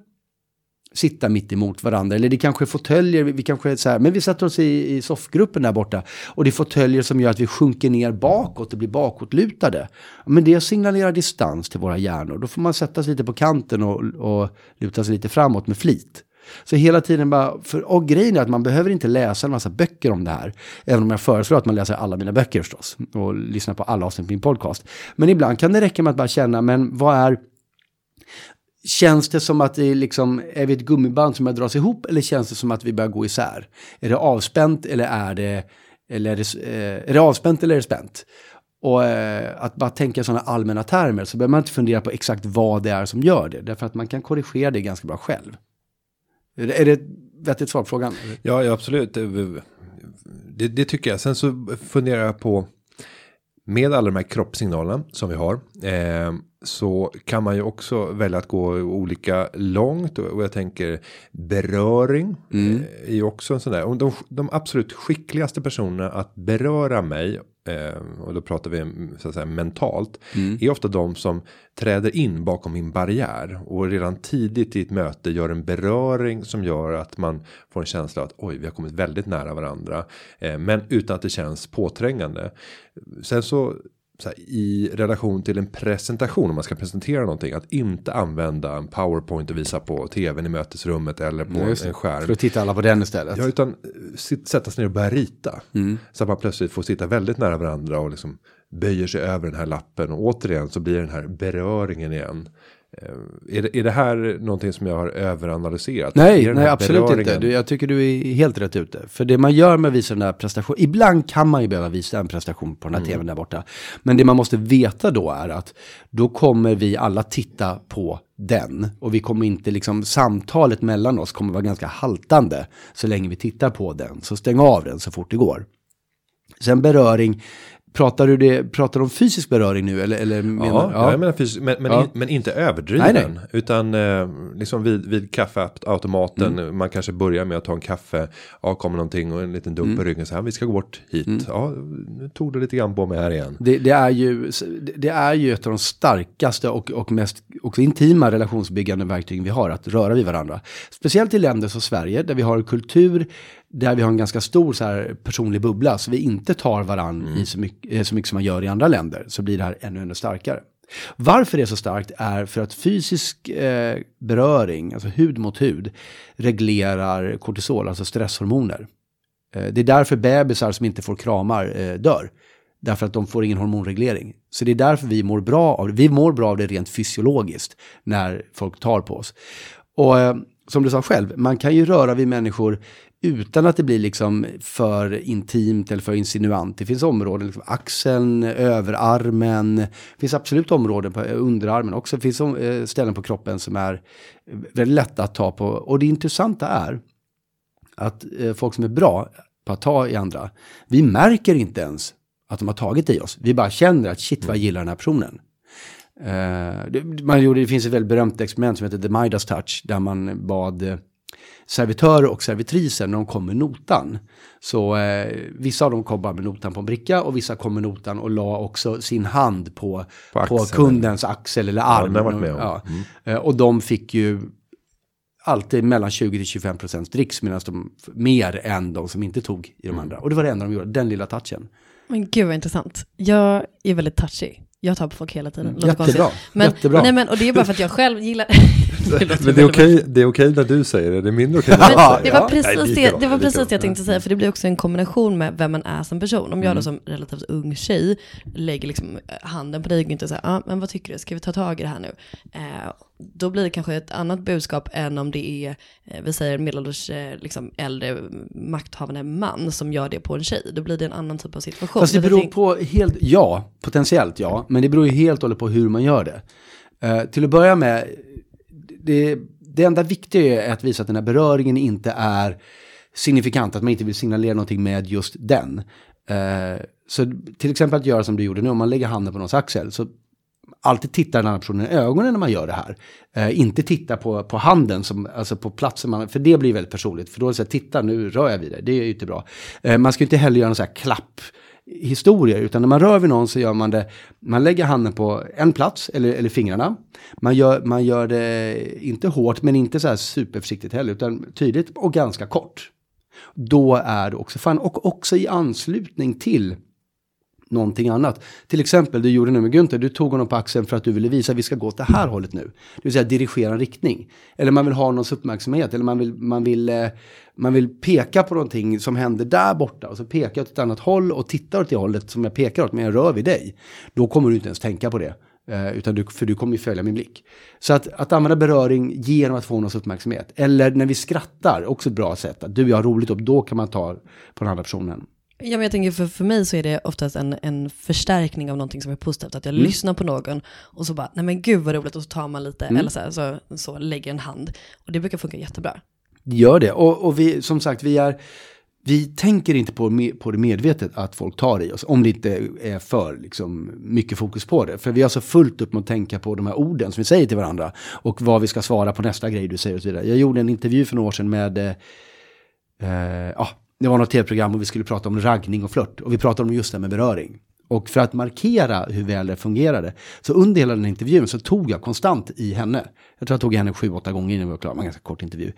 sitta mitt emot varandra. Eller det kanske är fåtöljer, vi kanske är så här, men vi sätter oss i, i soffgruppen där borta. Och det är fåtöljer som gör att vi sjunker ner bakåt och blir bakåtlutade. Men det signalerar distans till våra hjärnor. Då får man sätta sig lite på kanten och, och luta sig lite framåt med flit. Så hela tiden bara, för, och grejen är att man behöver inte läsa en massa böcker om det här. Även om jag föreslår att man läser alla mina böcker förstås. Och lyssnar på alla avsnitt på min podcast. Men ibland kan det räcka med att bara känna, men vad är Känns det som att det är liksom, är vi ett gummiband som dras ihop eller känns det som att vi börjar gå isär? Är det avspänt eller är det, eller är det, eh, är det avspänt eller är det spänt? Och eh, att bara tänka sådana allmänna termer så behöver man inte fundera på exakt vad det är som gör det. Därför att man kan korrigera det ganska bra själv. Är det, är det ett vettigt svar på frågan? Ja, ja absolut. Det, det, tycker jag. Sen så funderar jag på med alla de här kroppssignalerna som vi har. Eh, så kan man ju också välja att gå olika långt och jag tänker beröring mm. Eh, är ju också en sån där. De, de absolut skickligaste personerna att beröra mig och då pratar vi så att säga mentalt mm. är ofta de som träder in bakom min barriär och redan tidigt i ett möte gör en beröring som gör att man får en känsla att oj, vi har kommit väldigt nära varandra, eh, men utan att det känns påträngande. Sen så här, i relation till en presentation om man ska presentera någonting att inte använda en powerpoint och visa på tvn i mötesrummet eller på en skärm. För då tittar alla på den istället. Ja, utan eh, sätta sig ner och börja rita. Mm. Så att man plötsligt får sitta väldigt nära varandra och liksom böjer sig över den här lappen och återigen så blir den här beröringen igen. Eh, är det, är det här någonting som jag har överanalyserat? Nej, nej absolut inte. Jag tycker du är helt rätt ute. För det man gör med att visa den här prestationen, ibland kan man ju behöva visa en prestation på den här mm. tvn där borta. Men det man måste veta då är att då kommer vi alla titta på den. Och vi kommer inte liksom, samtalet mellan oss kommer vara ganska haltande så länge vi tittar på den. Så stäng av den så fort det går. Sen beröring Pratar du det, pratar om fysisk beröring nu eller? eller menar, ja, ja. jag menar fysisk, men, men, ja. in, men inte överdriven. Nej, nej. Utan eh, liksom vid, vid kaffeautomaten, mm. man kanske börjar med att ta en kaffe, ja kommer någonting och en liten dunk mm. på ryggen, så här, vi ska gå bort hit. Mm. Ja, nu tog det lite grann på mig här igen. Det, det, är ju, det är ju ett av de starkaste och, och mest också intima relationsbyggande verktygen vi har, att röra vid varandra. Speciellt i länder som Sverige, där vi har kultur där vi har en ganska stor så här, personlig bubbla, så vi inte tar varann mm. i så mycket, eh, så mycket som man gör i andra länder, så blir det här ännu, ännu starkare. Varför det är så starkt är för att fysisk eh, beröring, alltså hud mot hud, reglerar kortisol, alltså stresshormoner. Eh, det är därför bebisar som inte får kramar eh, dör. Därför att de får ingen hormonreglering. Så det är därför vi mår bra av det. Vi mår bra av det rent fysiologiskt när folk tar på oss. Och eh, som du sa själv, man kan ju röra vid människor utan att det blir liksom för intimt eller för insinuant. Det finns områden, liksom axeln, överarmen. Det finns absolut områden på underarmen också. Det finns eh, ställen på kroppen som är väldigt lätta att ta på. Och det intressanta är att eh, folk som är bra på att ta i andra, vi märker inte ens att de har tagit i oss. Vi bara känner att shit vad jag gillar den här personen. Man gjorde, det finns ett väldigt berömt experiment som heter The Midas Touch där man bad servitörer och servitriser när de kom med notan. Så eh, vissa av dem kom bara med notan på en bricka och vissa kom med notan och la också sin hand på, på, på kundens axel eller arm. Ja, med ja. Mm. Eh, och de fick ju alltid mellan 20 till 25 procents dricks medan de mer än de som inte tog i de mm. andra. Och det var det enda de gjorde, den lilla touchen. Men gud vad intressant. Jag är väldigt touchy. Jag tar på folk hela tiden. Mm, jättebra. Men, jättebra. Nej, men, och det är bara för att jag själv gillar... (laughs) det men det är okej okay, okay när du säger det, det är mindre okej när jag säger det. Var precis det, det, var precis det jag tänkte säga, för det blir också en kombination med vem man är som person. Om jag då mm. som relativt ung tjej lägger liksom handen på dig och inte säger, ah, men vad tycker du, ska vi ta tag i det här nu? Eh, då blir det kanske ett annat budskap än om det är, eh, vi säger medelålders, eh, liksom äldre makthavande man som gör det på en tjej. Då blir det en annan typ av situation. Fast det beror på helt, ja, potentiellt ja, men det beror ju helt och hållet på hur man gör det. Uh, till att börja med, det, det enda viktiga är att visa att den här beröringen inte är signifikant, att man inte vill signalera någonting med just den. Eh, så till exempel att göra som du gjorde nu, om man lägger handen på någons axel, så alltid titta den andra personen i ögonen när man gör det här. Eh, inte titta på, på handen, som, alltså på platsen, man, för det blir väldigt personligt. För då är det så här, titta nu rör jag vid det, det är ju inte bra. Eh, man ska inte heller göra någon sån här klapp historier. Utan när man rör vid någon så gör man det, man lägger handen på en plats eller, eller fingrarna. Man gör, man gör det inte hårt men inte så här superförsiktigt heller utan tydligt och ganska kort. Då är det också fan och också i anslutning till någonting annat. Till exempel, du gjorde nu med Günther, du tog honom på axeln för att du ville visa att vi ska gå åt det här hållet nu. Det vill säga dirigera en riktning. Eller man vill ha någons uppmärksamhet, eller man vill, man vill, eh, man vill peka på någonting som händer där borta. Och så pekar jag åt ett annat håll och tittar åt det hållet som jag pekar åt, men jag rör vid dig. Då kommer du inte ens tänka på det. Eh, utan du, för du kommer ju följa min blick. Så att, att använda beröring genom att få någons uppmärksamhet. Eller när vi skrattar, också ett bra sätt. Att du och jag har roligt och då kan man ta på den andra personen. Ja, men jag tänker för, för mig så är det oftast en, en förstärkning av någonting som är positivt. Att jag mm. lyssnar på någon och så bara, nej men gud vad roligt, och så tar man lite, mm. eller så, här, så, så lägger en hand. Och det brukar funka jättebra. Gör det, och, och vi, som sagt, vi är, vi tänker inte på, på det medvetet att folk tar i oss, om det inte är för liksom, mycket fokus på det. För vi har så fullt upp med att tänka på de här orden som vi säger till varandra och vad vi ska svara på nästa grej du säger och så vidare. Jag gjorde en intervju för några år sedan med eh, eh, det var något tv-program och vi skulle prata om raggning och flört. Och vi pratade om just det med beröring. Och för att markera hur väl det fungerade, så under hela den intervjun så tog jag konstant i henne. Jag tror jag tog henne sju, åtta gånger innan vi var klara, det var en ganska kort intervju.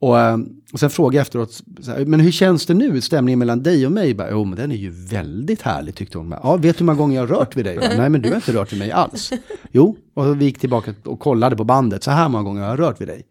Och, eh, och sen frågade jag efteråt, här, men hur känns det nu, stämningen mellan dig och mig? jo, men den är ju väldigt härlig tyckte hon. Ja, vet du hur många gånger jag har rört vid dig? Nej, men du har inte rört vid mig alls. Jo, och vi gick tillbaka och kollade på bandet, så här många gånger har jag rört vid dig.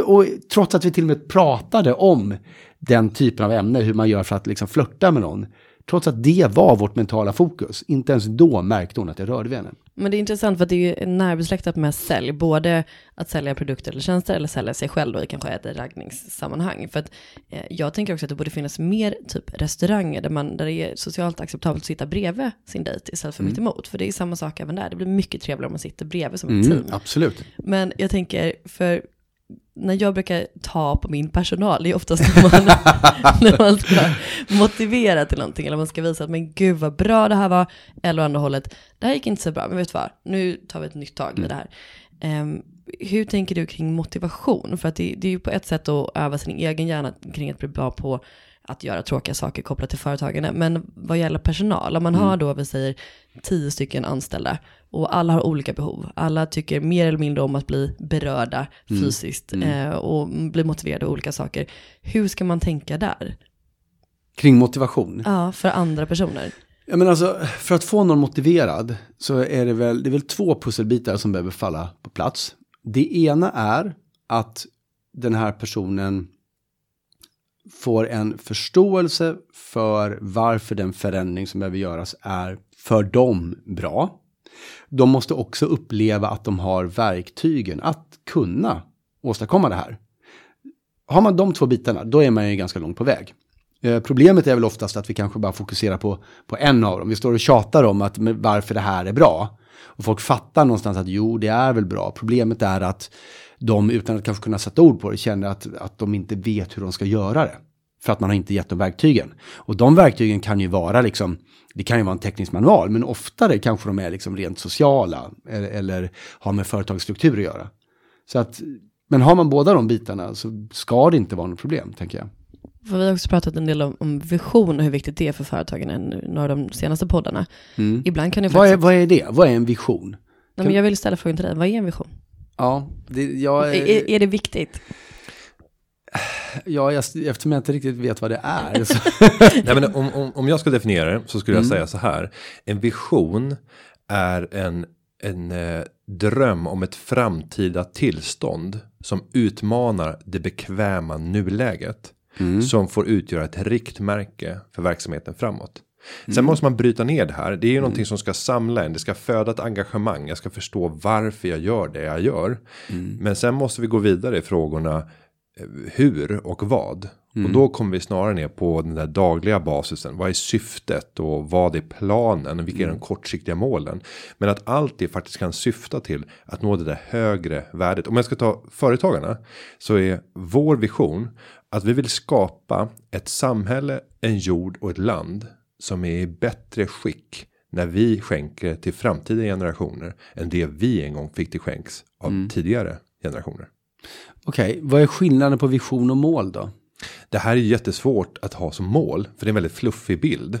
Och trots att vi till och med pratade om den typen av ämne, hur man gör för att liksom flörta med någon. Trots att det var vårt mentala fokus, inte ens då märkte hon att jag rörde vid henne. Men det är intressant för att det är närbesläktat med sälj, både att sälja produkter eller tjänster eller sälja sig själv då i kanske ett raggningssammanhang. För att eh, jag tänker också att det borde finnas mer typ restauranger där, man, där det är socialt acceptabelt att sitta bredvid sin dejt istället för mm. mitt emot. För det är samma sak även där, det blir mycket trevligare om man sitter bredvid som ett mm, team. Absolut. Men jag tänker, för när jag brukar ta på min personal, det är oftast när man, (laughs) när man ska motivera till någonting, eller man ska visa att men gud vad bra det här var, eller andra hållet, det här gick inte så bra, men vet du vad, nu tar vi ett nytt tag i det här. Um, hur tänker du kring motivation? För att det, det är ju på ett sätt att öva sin egen hjärna kring att bli bra på att göra tråkiga saker kopplat till företagarna. Men vad gäller personal, om man mm. har då, vi säger, tio stycken anställda och alla har olika behov. Alla tycker mer eller mindre om att bli berörda mm. fysiskt mm. Eh, och bli motiverade av olika saker. Hur ska man tänka där? Kring motivation? Ja, för andra personer. Ja, men alltså, för att få någon motiverad så är det väl, det är väl två pusselbitar som behöver falla på plats. Det ena är att den här personen får en förståelse för varför den förändring som behöver göras är för dem bra. De måste också uppleva att de har verktygen att kunna åstadkomma det här. Har man de två bitarna, då är man ju ganska långt på väg. Eh, problemet är väl oftast att vi kanske bara fokuserar på, på en av dem. Vi står och tjatar om att, varför det här är bra. Och folk fattar någonstans att jo, det är väl bra. Problemet är att de, utan att kanske kunna sätta ord på det, känner att, att de inte vet hur de ska göra det. För att man har inte gett dem verktygen. Och de verktygen kan ju vara liksom, det kan ju vara en teknisk manual, men oftare kanske de är liksom rent sociala eller, eller har med företagsstruktur att göra. Så att, men har man båda de bitarna så ska det inte vara något problem, tänker jag. För vi har också pratat en del om, om vision och hur viktigt det är för företagen i några av de senaste poddarna. Mm. Ibland kan det vad, är, vad är det? Vad är en vision? Nej, men jag vill ställa frågan till dig, vad är en vision? Ja, det, jag, är, är, är det viktigt? Ja, jag, eftersom jag inte riktigt vet vad det är. (laughs) Nej, men om, om, om jag ska definiera det så skulle jag mm. säga så här. En vision är en, en eh, dröm om ett framtida tillstånd som utmanar det bekväma nuläget. Mm. Som får utgöra ett riktmärke för verksamheten framåt. Sen mm. måste man bryta ner det här. Det är ju mm. någonting som ska samla en. Det ska föda ett engagemang. Jag ska förstå varför jag gör det jag gör. Mm. Men sen måste vi gå vidare i frågorna hur och vad. Mm. Och då kommer vi snarare ner på den där dagliga basisen. Vad är syftet och vad är planen? Vilka är de mm. kortsiktiga målen? Men att allt det faktiskt kan syfta till att nå det där högre värdet. Om jag ska ta företagarna så är vår vision att vi vill skapa ett samhälle, en jord och ett land som är i bättre skick när vi skänker till framtida generationer än det vi en gång fick till skänks av mm. tidigare generationer. Okej, okay, vad är skillnaden på vision och mål då? Det här är jättesvårt att ha som mål, för det är en väldigt fluffig bild.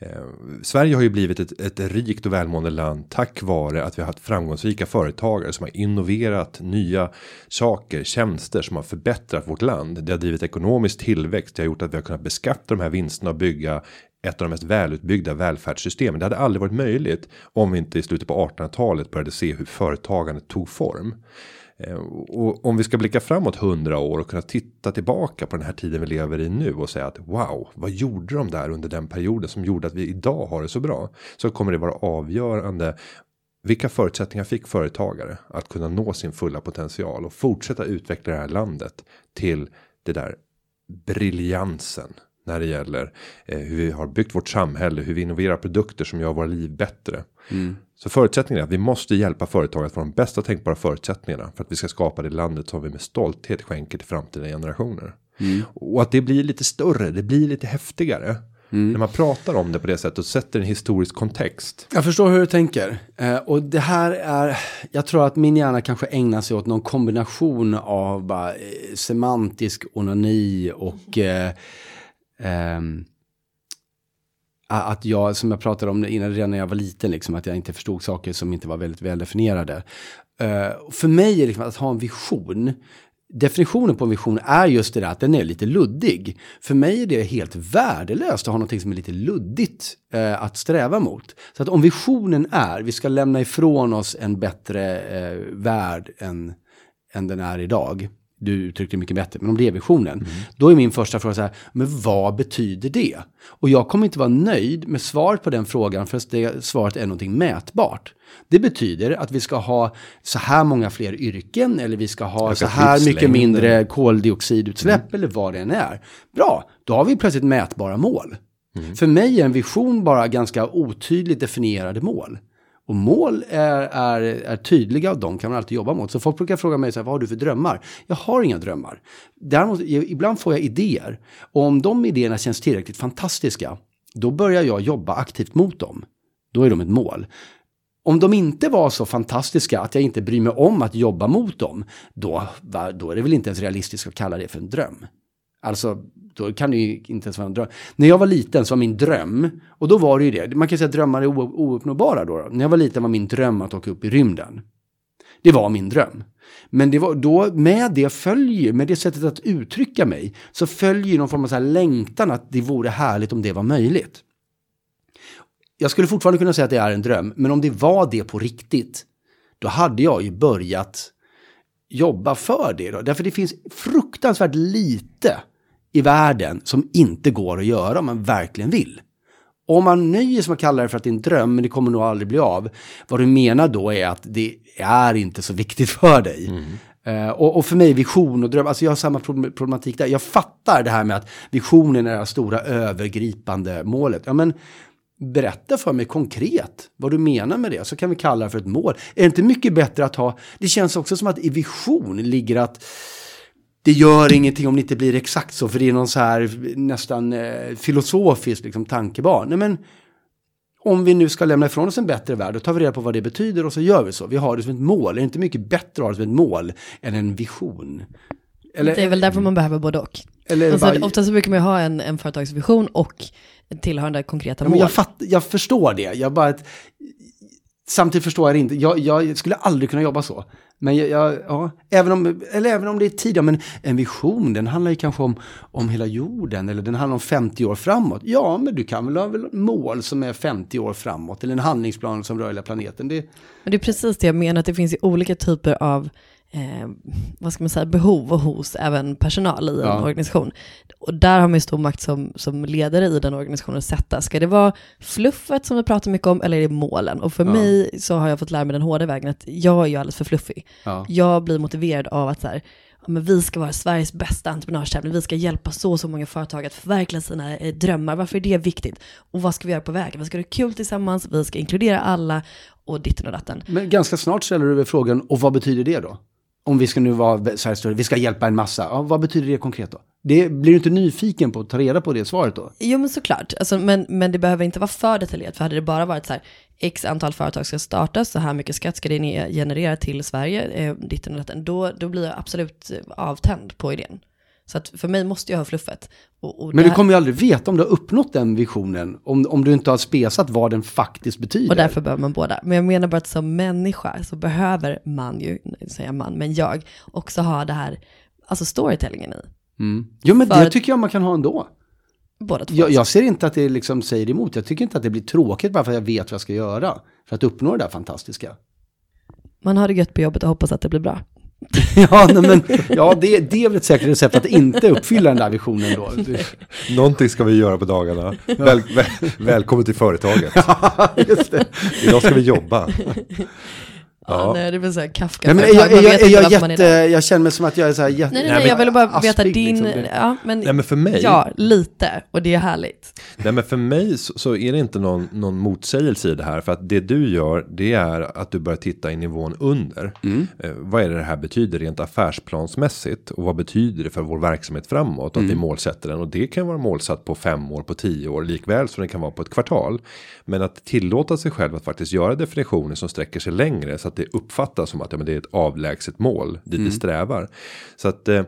Eh, Sverige har ju blivit ett, ett rikt och välmående land tack vare att vi har haft framgångsrika företagare som har innoverat nya saker, tjänster som har förbättrat vårt land. Det har drivit ekonomisk tillväxt, det har gjort att vi har kunnat beskatta de här vinsterna och bygga ett av de mest välutbyggda välfärdssystemen. Det hade aldrig varit möjligt om vi inte i slutet på 1800-talet började se hur företagandet tog form. Eh, och om vi ska blicka framåt hundra år och kunna titta tillbaka på den här tiden vi lever i nu och säga att wow, vad gjorde de där under den perioden som gjorde att vi idag har det så bra? Så kommer det vara avgörande. Vilka förutsättningar fick företagare att kunna nå sin fulla potential och fortsätta utveckla det här landet till det där briljansen när det gäller eh, hur vi har byggt vårt samhälle, hur vi innoverar produkter som gör våra liv bättre. Mm. Så förutsättningen är att vi måste hjälpa företag att få de bästa tänkbara förutsättningarna för att vi ska skapa det landet som vi med stolthet skänker till framtida generationer. Mm. Och att det blir lite större, det blir lite häftigare. Mm. När man pratar om det på det sättet och sätter en historisk kontext. Jag förstår hur du tänker. Eh, och det här är, jag tror att min hjärna kanske ägnar sig åt någon kombination av bara, eh, semantisk onani och eh, Um, att jag, som jag pratade om innan, redan när jag var liten, liksom, att jag inte förstod saker som inte var väldigt väldefinierade. Uh, för mig är det liksom att ha en vision, definitionen på en vision är just det där att den är lite luddig. För mig är det helt värdelöst att ha någonting som är lite luddigt eh, att sträva mot. Så att om visionen är, vi ska lämna ifrån oss en bättre eh, värld än, än den är idag du uttryckte det mycket bättre, men om det är visionen. Mm. Då är min första fråga så här, men vad betyder det? Och jag kommer inte vara nöjd med svaret på den frågan för att det svaret är någonting mätbart. Det betyder att vi ska ha så här många fler yrken eller vi ska ha så här mycket mindre koldioxidutsläpp mm. eller vad det än är. Bra, då har vi plötsligt mätbara mål. Mm. För mig är en vision bara ganska otydligt definierade mål. Och mål är, är, är tydliga och de kan man alltid jobba mot. Så folk brukar fråga mig så här, vad har du för drömmar? Jag har inga drömmar. Däremot, ibland får jag idéer. Och om de idéerna känns tillräckligt fantastiska, då börjar jag jobba aktivt mot dem. Då är de ett mål. Om de inte var så fantastiska att jag inte bryr mig om att jobba mot dem, då, då är det väl inte ens realistiskt att kalla det för en dröm. Alltså, då kan det ju inte ens vara en dröm. När jag var liten så var min dröm, och då var det ju det, man kan säga att drömmar är ouppnåbara då, då. När jag var liten var min dröm att åka upp i rymden. Det var min dröm. Men det var då, med det följer, med det sättet att uttrycka mig, så följer någon form av så här längtan att det vore härligt om det var möjligt. Jag skulle fortfarande kunna säga att det är en dröm, men om det var det på riktigt, då hade jag ju börjat jobba för det. Då. Därför det finns fruktansvärt lite i världen som inte går att göra om man verkligen vill. Om man nöjer sig med att kalla det för att det är en dröm, men det kommer nog aldrig bli av. Vad du menar då är att det är inte så viktigt för dig. Mm. Uh, och, och, för mig vision och dröm, alltså jag har samma problematik där. Jag fattar det här med att visionen är det stora övergripande målet. Ja, men berätta för mig konkret vad du menar med det, så kan vi kalla det för ett mål. Är det inte mycket bättre att ha, det känns också som att i vision ligger att det gör ingenting om det inte blir exakt så, för det är någon så här nästan eh, filosofisk liksom, tankebarn. Nej, men om vi nu ska lämna ifrån oss en bättre värld, då tar vi reda på vad det betyder och så gör vi så. Vi har det som ett mål. Är det inte mycket bättre att ha det som ett mål än en vision? Eller, det är väl därför man behöver både och. Eller alltså, bara... Ofta så brukar man ha en, en företagsvision och tillhörande konkreta mål. men jag, fatt, jag förstår det. Jag bara, samtidigt förstår jag det inte. Jag, jag skulle aldrig kunna jobba så. Men jag, jag, ja, även om, eller även om det är tid, ja, men en vision, den handlar ju kanske om, om hela jorden, eller den handlar om 50 år framåt. Ja, men du kan väl ha väl mål som är 50 år framåt, eller en handlingsplan som rör hela planeten. Det... Men det är precis det jag menar, att det finns ju olika typer av eh, vad ska man säga, behov hos även personal i en ja. organisation. Och där har man ju stor makt som, som ledare i den organisationen att sätta. Ska det vara fluffet som vi pratar mycket om eller är det målen? Och för ja. mig så har jag fått lära mig den hårda vägen att jag är ju alldeles för fluffig. Ja. Jag blir motiverad av att så här, men vi ska vara Sveriges bästa entreprenörstävling, vi ska hjälpa så och så många företag att förverkliga sina eh, drömmar. Varför är det viktigt? Och vad ska vi göra på vägen? Vi ska ha det kul tillsammans, vi ska inkludera alla och ditten och datten. Men ganska snart ställer du frågan, och vad betyder det då? Om vi ska nu vara så här större, vi ska hjälpa en massa. Ja, vad betyder det konkret då? Det, blir du inte nyfiken på att ta reda på det svaret då? Jo men såklart, alltså, men, men det behöver inte vara för detaljerat. För hade det bara varit så här, x antal företag ska startas, så här mycket skatt ska det generera till Sverige, eh, ditten och datten, då, då blir jag absolut eh, avtänd på idén. Så att för mig måste jag ha fluffet. Och, och men du kommer ju aldrig veta om du har uppnått den visionen, om, om du inte har spesat vad den faktiskt betyder. Och därför behöver man båda. Men jag menar bara att som människa så behöver man ju, säger man, men jag, också ha det här, alltså storytellingen i. Mm. Jo men för det tycker jag man kan ha ändå. Båda två. Jag, jag, ser inte att det liksom säger emot. Jag tycker inte att det blir tråkigt bara för att jag vet vad jag ska göra. För att uppnå det där fantastiska. Man har det gött på jobbet och hoppas att det blir bra. (laughs) ja, nej, men, ja det, det är väl ett säkert recept att inte uppfylla den där visionen då. (laughs) Någonting ska vi göra på dagarna. Väl, väl, välkommen till företaget. (laughs) Ja, just det. Idag ska vi jobba. Ja. nej, det blir så här Kafka. Nej, men jag, jag, jag, jag, jätte, jag känner mig som att jag är så här jätte... Nej, nej, nej jag ville bara veta din... Liksom. Ja, men, nej, men för mig... Ja, lite. Och det är härligt. Nej, men för mig så, så, är det inte någon, någon motsägelse i det här. För att det du gör, det är att du börjar titta i nivån under. Mm. Eh, vad är det det här betyder rent affärsplansmässigt? Och vad betyder det för vår verksamhet framåt? Att mm. vi målsätter den. Och det kan vara målsatt på fem år, på tio år, likväl som det kan vara på ett kvartal. Men att tillåta sig själv att faktiskt göra definitioner som sträcker sig längre. Så att det uppfattas som att ja, men det är ett avlägset mål dit mm. vi strävar. Så att eh,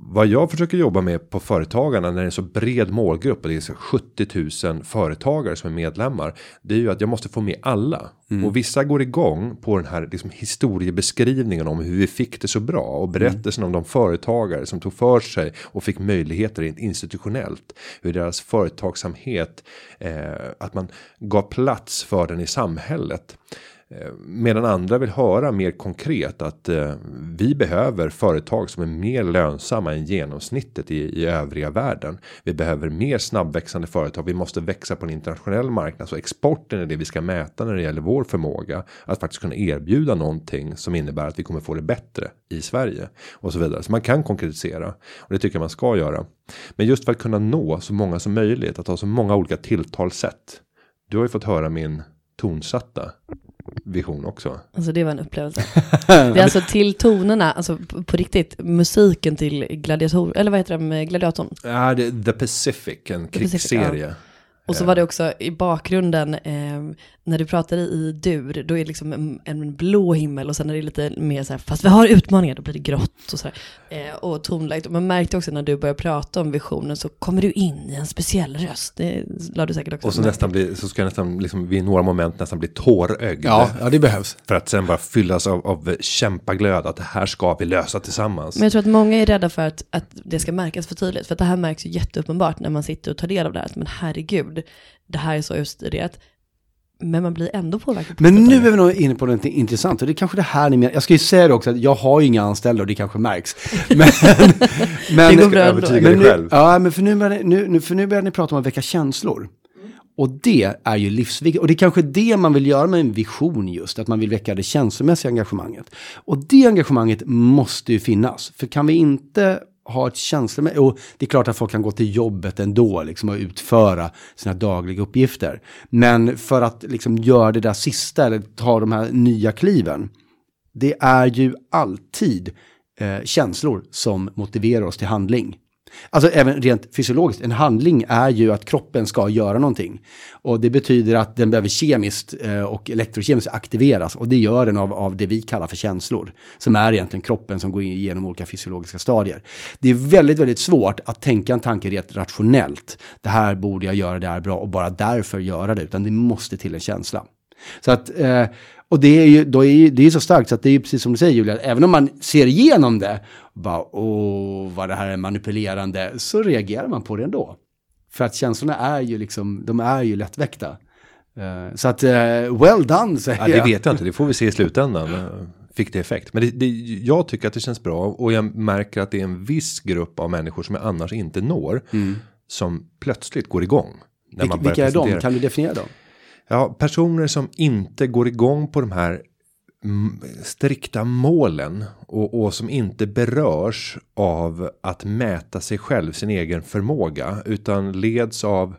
vad jag försöker jobba med på företagarna när det är så bred målgrupp och det är så 70 000 företagare som är medlemmar. Det är ju att jag måste få med alla mm. och vissa går igång på den här liksom historiebeskrivningen om hur vi fick det så bra och berättelsen mm. om de företagare som tog för sig och fick möjligheter rent institutionellt. Hur deras företagsamhet eh, att man gav plats för den i samhället. Eh, medan andra vill höra mer konkret att eh, vi behöver företag som är mer lönsamma än genomsnittet i, i övriga världen. Vi behöver mer snabbväxande företag. Vi måste växa på en internationell marknad så exporten är det vi ska mäta när det gäller vår förmåga att faktiskt kunna erbjuda någonting som innebär att vi kommer få det bättre i Sverige och så vidare. Så man kan konkretisera och det tycker jag man ska göra. Men just för att kunna nå så många som möjligt att ha så många olika tilltalssätt. Du har ju fått höra min tonsatta vision också. Alltså det var en upplevelse. (laughs) det är alltså till tonerna, alltså på, riktigt, musiken till gladiator, eller vad heter det, gladiatorn? Ja, det, The Pacific, en krigsserie. Ja. Och så var det också i bakgrunden, eh, när du pratar i dur, då är det liksom en, en, blå himmel och sen är det lite mer så här, fast vi har utmaningar, då blir det grått och så här. Eh, och tonlagt. Och man märkte också när du började prata om visionen så kommer du in i en speciell röst. Det lade du säkert också Och så nästan bli, så ska jag nästan liksom vid några moment nästan bli tårögd. Ja, ja, det behövs. För att sen bara fyllas av, av kämpaglöd, att det här ska vi lösa tillsammans. Men jag tror att många är rädda för att, att det ska märkas för tydligt. För att det här märks ju jätteuppenbart när man sitter och tar del av det här. Men herregud, det här är så utstuderat. Men man blir ändå påverkad. Men nu är vi nog inne på något intressant. Och det är kanske det här ni menar. Jag ska ju säga det också att jag har ju inga anställda och det kanske märks. (laughs) Men, men, det går bra övertyga dig själv. Ja, men för nu, börjar ni, nu, för nu börjar ni prata om att väcka känslor. Och det är ju livsviktigt. Och det är kanske det man vill göra med en vision just. Att man vill väcka det känslomässiga engagemanget. Och det engagemanget måste ju finnas. För kan vi inte ha ett känslomässigt, och det är klart att folk kan gå till jobbet ändå liksom, och utföra sina dagliga uppgifter. Men för att liksom göra det där sista, eller ta de här nya kliven, det är ju alltid eh, känslor som motiverar oss till handling. Alltså även rent fysiologiskt, en handling är ju att kroppen ska göra någonting. Och det betyder att den behöver kemiskt eh, och elektrokemiskt aktiveras. Och det gör den av, av det vi kallar för känslor. Som är egentligen kroppen som går igenom olika fysiologiska stadier. Det är väldigt, väldigt svårt att tänka en tanke rent rationellt. Det här borde jag göra, det här är bra och bara därför göra det. Utan det måste till en känsla. Så att, eh, och det är ju då är, det är så starkt så att det är precis som du säger Julia, även om man ser igenom det, bara åh vad det här är manipulerande, så reagerar man på det ändå. För att känslorna är ju liksom, de är ju lättväckta. Uh, så att, uh, well done säger ja, Det vet jag inte, det får vi se i slutändan. Fick det effekt? Men det, det, jag tycker att det känns bra och jag märker att det är en viss grupp av människor som jag annars inte når. Mm. Som plötsligt går igång. När Vil man vilka är de? Kan du definiera dem? Ja, personer som inte går igång på de här mm, strikta målen och, och, som inte berörs av att mäta sig själv, sin egen förmåga, utan leds av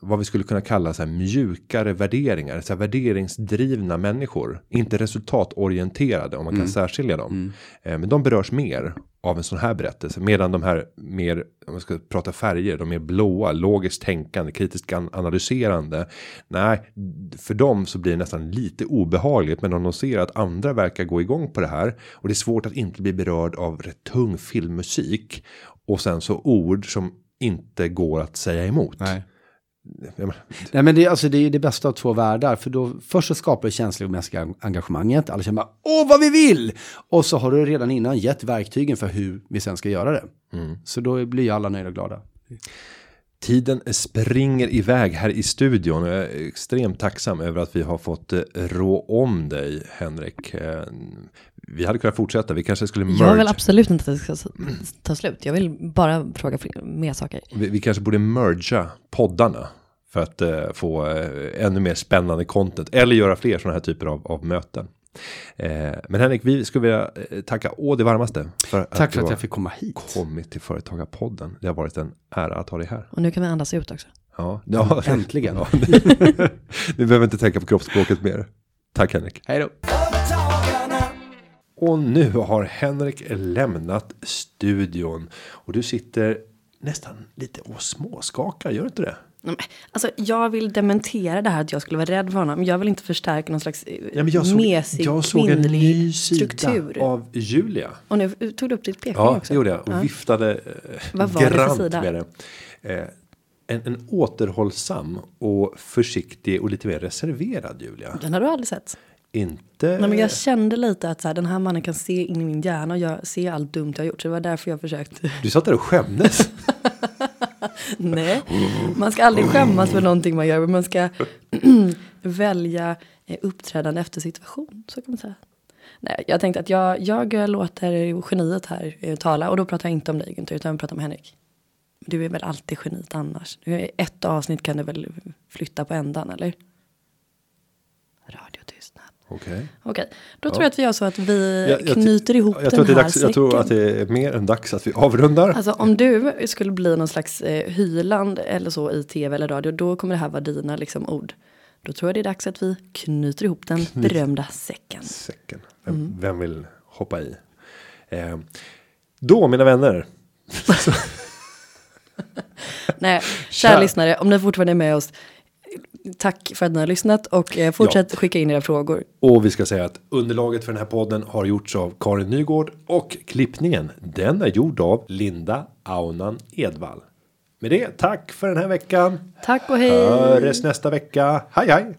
vad vi skulle kunna kalla så här mjukare värderingar, så här värderingsdrivna människor, inte resultatorienterade om man kan mm. särskilja dem. Mm. Eh, men de berörs mer av en sån här berättelse medan de här mer om man ska prata färger, de är blåa, logiskt tänkande, kritiskt analyserande. Nej, för dem så blir det nästan lite obehagligt, men om de ser att andra verkar gå igång på det här och det är svårt att inte bli berörd av rätt tung filmmusik och sen så ord som inte går att säga emot. Nej. Nej men det, är, alltså, det är det bästa av två världar. För då först så skapar det känslomässiga engagemanget. Alla känner bara åh vad vi vill! Och så har du redan innan gett verktygen för hur vi sen ska göra det. Mm. Så då blir alla nöjda och glada. Tiden springer iväg här i studion. Jag är extremt tacksam över att vi har fått eh, rå om dig Henrik. Eh, vi hade kunnat fortsätta, vi kanske skulle merge. Jag vill absolut inte att det ska ta slut. Jag vill bara fråga mer saker. Vi, vi kanske borde mergea poddarna. För att uh, få ännu mer spännande content. Eller göra fler sådana här typer av, av möten. Eh, men Henrik, vi skulle vilja tacka å det varmaste. För Tack för att jag fick komma hit. Kommit till Företagarpodden. Det har varit en ära att ha dig här. Och nu kan vi andas ut också. Ja, ja (laughs) äntligen. (laughs) Ja, vi (laughs) behöver inte tänka på kroppsspråket mer. Tack Henrik. Hej då. Och nu har Henrik lämnat studion. Och du sitter nästan lite och småskakar, gör du inte det? Alltså, jag vill dementera det här att jag skulle vara rädd för honom. Jag vill inte förstärka någon slags eh, ja, jag såg, mesig jag såg en ny struktur. av Julia. Och nu tog du upp ditt pekfinger ja, också. Ja, gjorde jag. Och ja. viftade eh, Vad var grant det för med det. Eh, en, en återhållsam och försiktig och lite mer reserverad Julia. Den har du aldrig sett. Inte... Nej, men jag kände lite att så här, den här mannen kan se in i min hjärna och jag ser allt dumt jag har gjort. Så det var därför jag försökte. Du satt där och skämdes. (laughs) (laughs) Nej, man ska aldrig skämmas för någonting man gör. Men man ska (clears throat) välja eh, uppträdande efter situation. Så kan man säga. Nej, jag tänkte att jag, jag låter geniet här eh, tala. Och då pratar jag inte om dig Günther, utan jag pratar om Henrik. Du är väl alltid geniet annars. Ett avsnitt kan du väl flytta på ändan, eller? Okej. Okay. Okej, då ja. tror jag att vi gör så att vi jag, jag knyter ihop jag den här dags, Jag tror att det är mer än dags att vi avrundar. Alltså om du skulle bli någon slags eh, hyland eller så i tv eller radio, då kommer det här vara dina liksom, ord. Då tror jag det är dags att vi knyter ihop den Knyt. berömda säcken. Säcken. Vem, mm. vem vill hoppa i? Eh, då, mina vänner. (laughs) Nej, kära lyssnare, om ni fortfarande är med oss, Tack för att ni har lyssnat och eh, fortsätt ja. skicka in era frågor. Och vi ska säga att underlaget för den här podden har gjorts av Karin Nygård och klippningen den är gjord av Linda Aunan Edvall. Med det, tack för den här veckan. Tack och hej. Höres nästa vecka. Hej hej.